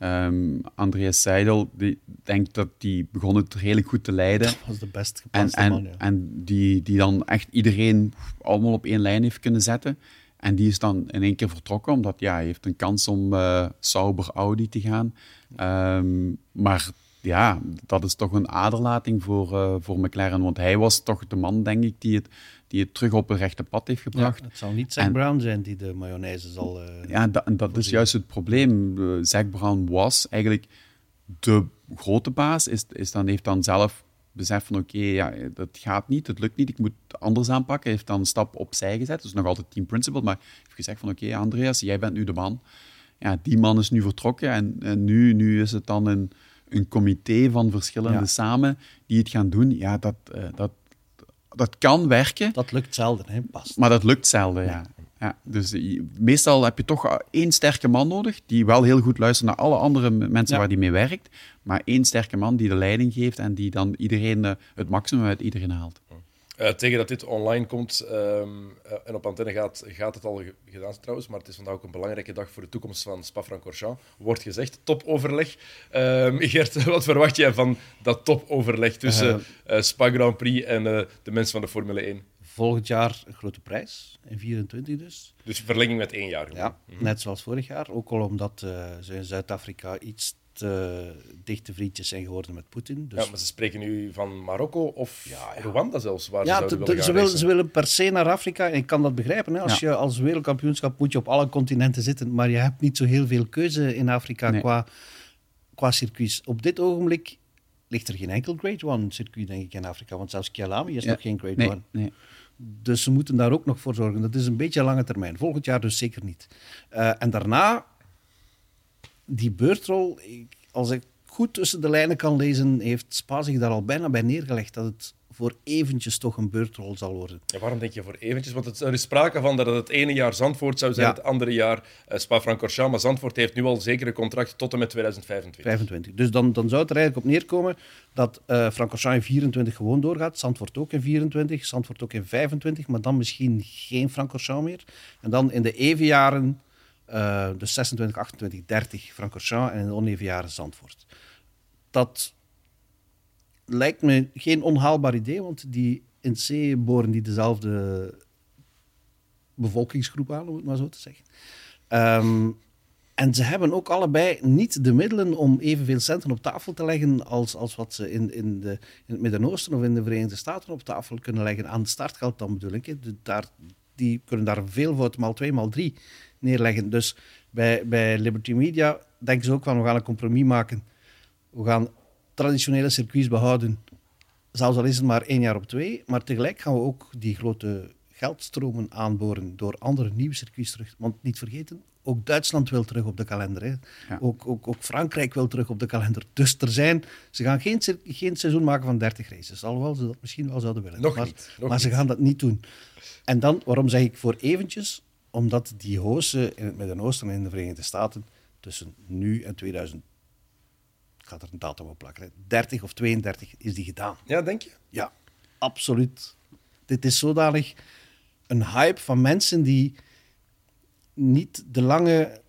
Ehm, Andreas Seidel, die denkt dat die begon het redelijk goed te leiden. dat was de best En, geplaatste en, man. Ja. en die, die dan echt iedereen allemaal op één lijn heeft kunnen zetten. En die is dan in één keer vertrokken, omdat ja, hij heeft een kans om eh Sauber Audi te gaan. Ehm, maar ja, dat is toch een aderlating voor, eh, voor McLaren. Want hij was toch de man, denk ik, die het, die het terug op het rechte pad heeft Ja, gebracht. het zal niet Zack En- Brown zijn die de mayonaise zal... eh, Ja, dat, dat is juist het probleem. Uh, Zack Brown was eigenlijk de grote baas, is, is dan, heeft dan zelf beseft van oké, ja, dat gaat niet, het lukt niet, ik moet het anders aanpakken. heeft dan een stap opzij gezet, dus nog altijd team principal, maar heeft gezegd van oké, Andreas, jij bent nu de man. Ja, die man is nu vertrokken en, en nu, nu is het dan een, een comité van verschillende Ja. samen die het gaan doen. Ja, dat, eh, dat, dat kan werken. Dat lukt zelden, hè, past. Maar dat lukt zelden, ja. ja. dus meestal heb je toch één sterke man nodig, die wel heel goed luistert naar alle andere mensen Ja. waar die mee werkt, maar één sterke man die de leiding geeft en die dan iedereen eh, het maximum uit iedereen haalt. Eh, tegen dat dit online komt ehm, eh, en op antenne gaat, gaat het al ge- gedaan trouwens, maar het is vandaag ook een belangrijke dag voor de toekomst van Spa-Francorchamps. Wordt gezegd, topoverleg. Ehm Gert, wat verwacht jij van dat topoverleg tussen eh, Spa Grand Prix en de mensen van de Formule 1? Volgend jaar een grote prijs, in 24 dus. Dus verlenging met één jaar. gewoon. Ja, net zoals vorig jaar. Ook al omdat ze in Zuid-Afrika iets te dichte vriendjes zijn geworden met Poetin. Dus Ja, maar ze spreken nu van Marokko of Rwanda zelfs, waar ze Ja, zouden willen ze, willen, racen. ze willen per se naar Afrika. En ik kan dat begrijpen. Hè. Als je als wereldkampioenschap moet je op alle continenten zitten. Maar je hebt niet zo heel veel keuze in Afrika Nee. qua, qua circuits. Op dit ogenblik ligt er geen enkel Grade One circuit, denk ik, in Afrika. Want zelfs Kialami is Ja. nog geen Grade Nee, One. nee. Dus ze moeten daar ook nog voor zorgen. Dat is een beetje lange termijn. Volgend jaar dus zeker niet. Eh, en daarna, die beurtrol, ik- als ik goed tussen de lijnen kan lezen, heeft Spa zich daar al bijna bij neergelegd dat het voor eventjes toch een beurtrol zal worden. Ja, waarom denk je voor eventjes? Want het, er is sprake van dat het het ene jaar Zandvoort zou zijn, Ja. het andere jaar eh, Spa-Francorchamps. Maar Zandvoort heeft nu al zeker een contract tot en met 2025. 25. Dus dan, dan zou het er eigenlijk op neerkomen dat eh Francorchamps in 24 gewoon doorgaat. Zandvoort ook in 24, Zandvoort ook in 25, maar dan misschien geen Francorchamps meer. En dan in de evenjaren, eh dus 26, 28, 30 Francorchamps en in de oneven jaren Zandvoort. Dat lijkt me geen onhaalbaar idee, want die in C boren die dezelfde bevolkingsgroep aan, om het maar zo te zeggen. Ehm, en ze hebben ook allebei niet de middelen om evenveel centen op tafel te leggen als, als wat ze in, in, de, in het Midden-Oosten of in de Verenigde Staten op tafel kunnen leggen. Aan startgeld dan bedoel ik. Daar, die kunnen daar veel voor, maal twee, maal drie neerleggen. Dus bij, bij Liberty Media denken ze ook van, we gaan een compromis maken. We gaan traditionele circuits behouden zelfs al is het maar één jaar op twee. Maar tegelijk gaan we ook die grote geldstromen aanboren door andere nieuwe circuits terug. Want niet vergeten, ook Duitsland wil terug op de kalender. Hè. Ja. Ook, ook, ook Frankrijk wil terug op de kalender. Dus er zijn, ze gaan geen, geen seizoen maken van 30 races. Alhoewel ze dat misschien wel zouden willen. Nog maar, niet, nog maar ze gaan dat niet doen. En dan, waarom zeg ik voor eventjes? Omdat die hosten in het Midden-Oosten en in de Verenigde Staten tussen nu en 2000, ik ga er een datum op plakken, hè, 30 of 32 is die gedaan. Ja, denk je? Ja, absoluut. Dit is zodanig een hype van mensen die niet de lange,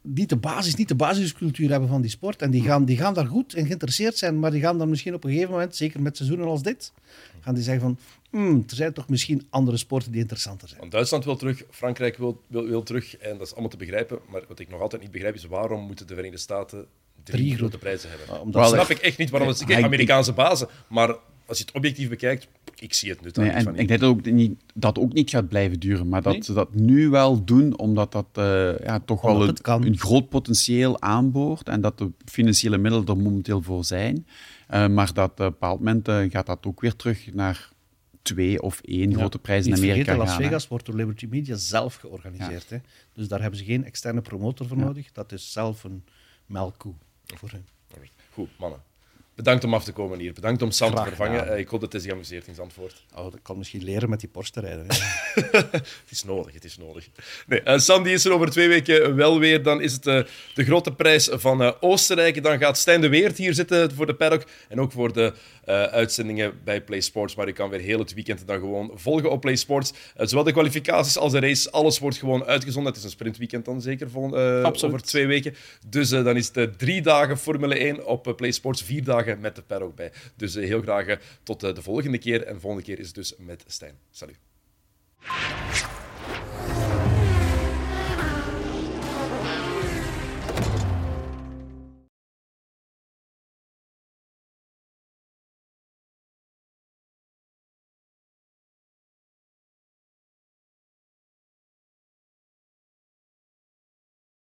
niet de basis, niet de basiscultuur hebben van die sport. En die gaan, die gaan daar goed in geïnteresseerd zijn, maar die gaan dan misschien op een gegeven moment, zeker met seizoenen als dit, gaan die zeggen van, "Hmm, er zijn toch misschien andere sporten die interessanter zijn. Want Duitsland wil terug, Frankrijk wil, wil, wil terug. En dat is allemaal te begrijpen. Maar wat ik nog altijd niet begrijp is waarom moeten de Verenigde Staten drie, Drie grote grote- prijzen hebben. Ah, dat omdat snap ik echt niet waarom het Kijk, ik- Amerikaanse bazen. Maar als je het objectief bekijkt, ik zie het nut daar Nee, niet en van ik denk dat ook niet, dat ook niet gaat blijven duren, maar dat Nee. ze dat nu wel doen, omdat dat eh, ja, toch Omdat wel het een groot potentieel aanboort en dat de financiële middelen er momenteel voor zijn. Eh, maar dat op een bepaald moment eh, gaat dat ook weer terug naar twee of één grote prijs in Niet Amerika vergeten, Las hè. Vegas wordt door Liberty Media zelf georganiseerd. Hè? Dus daar hebben ze geen externe promotor voor nodig. Dat is zelf een melkkoe voor hen. Goed, mannen. Bedankt om af te komen hier. Bedankt om Sam te vervangen. Eh, ik hoop dat hij zich amuseert in Zandvoort. Oh, dat kan misschien leren met die Porsche te rijden. Hè? Het is nodig, het is nodig. Nee, eh, Sam die is er over twee weken wel weer. Dan is het eh, de grote prijs van eh, Oostenrijk. Dan gaat Stijn de Weert hier zitten voor de paddock. En ook voor de uitzendingen bij Play Sports. Maar je kan weer heel het weekend dan gewoon volgen op Play Sports. Eh, zowel de kwalificaties als de race. Alles wordt gewoon uitgezonden. Het is een sprintweekend dan zeker vol, eh, Absoluut. over twee weken. Dus eh, dan is het eh, drie dagen Formule 1 op eh, Play Sports. Vier dagen met de paddock bij. Dus eh, heel graag eh, tot eh, de volgende keer. En de volgende keer is het dus met Stijn. Salut.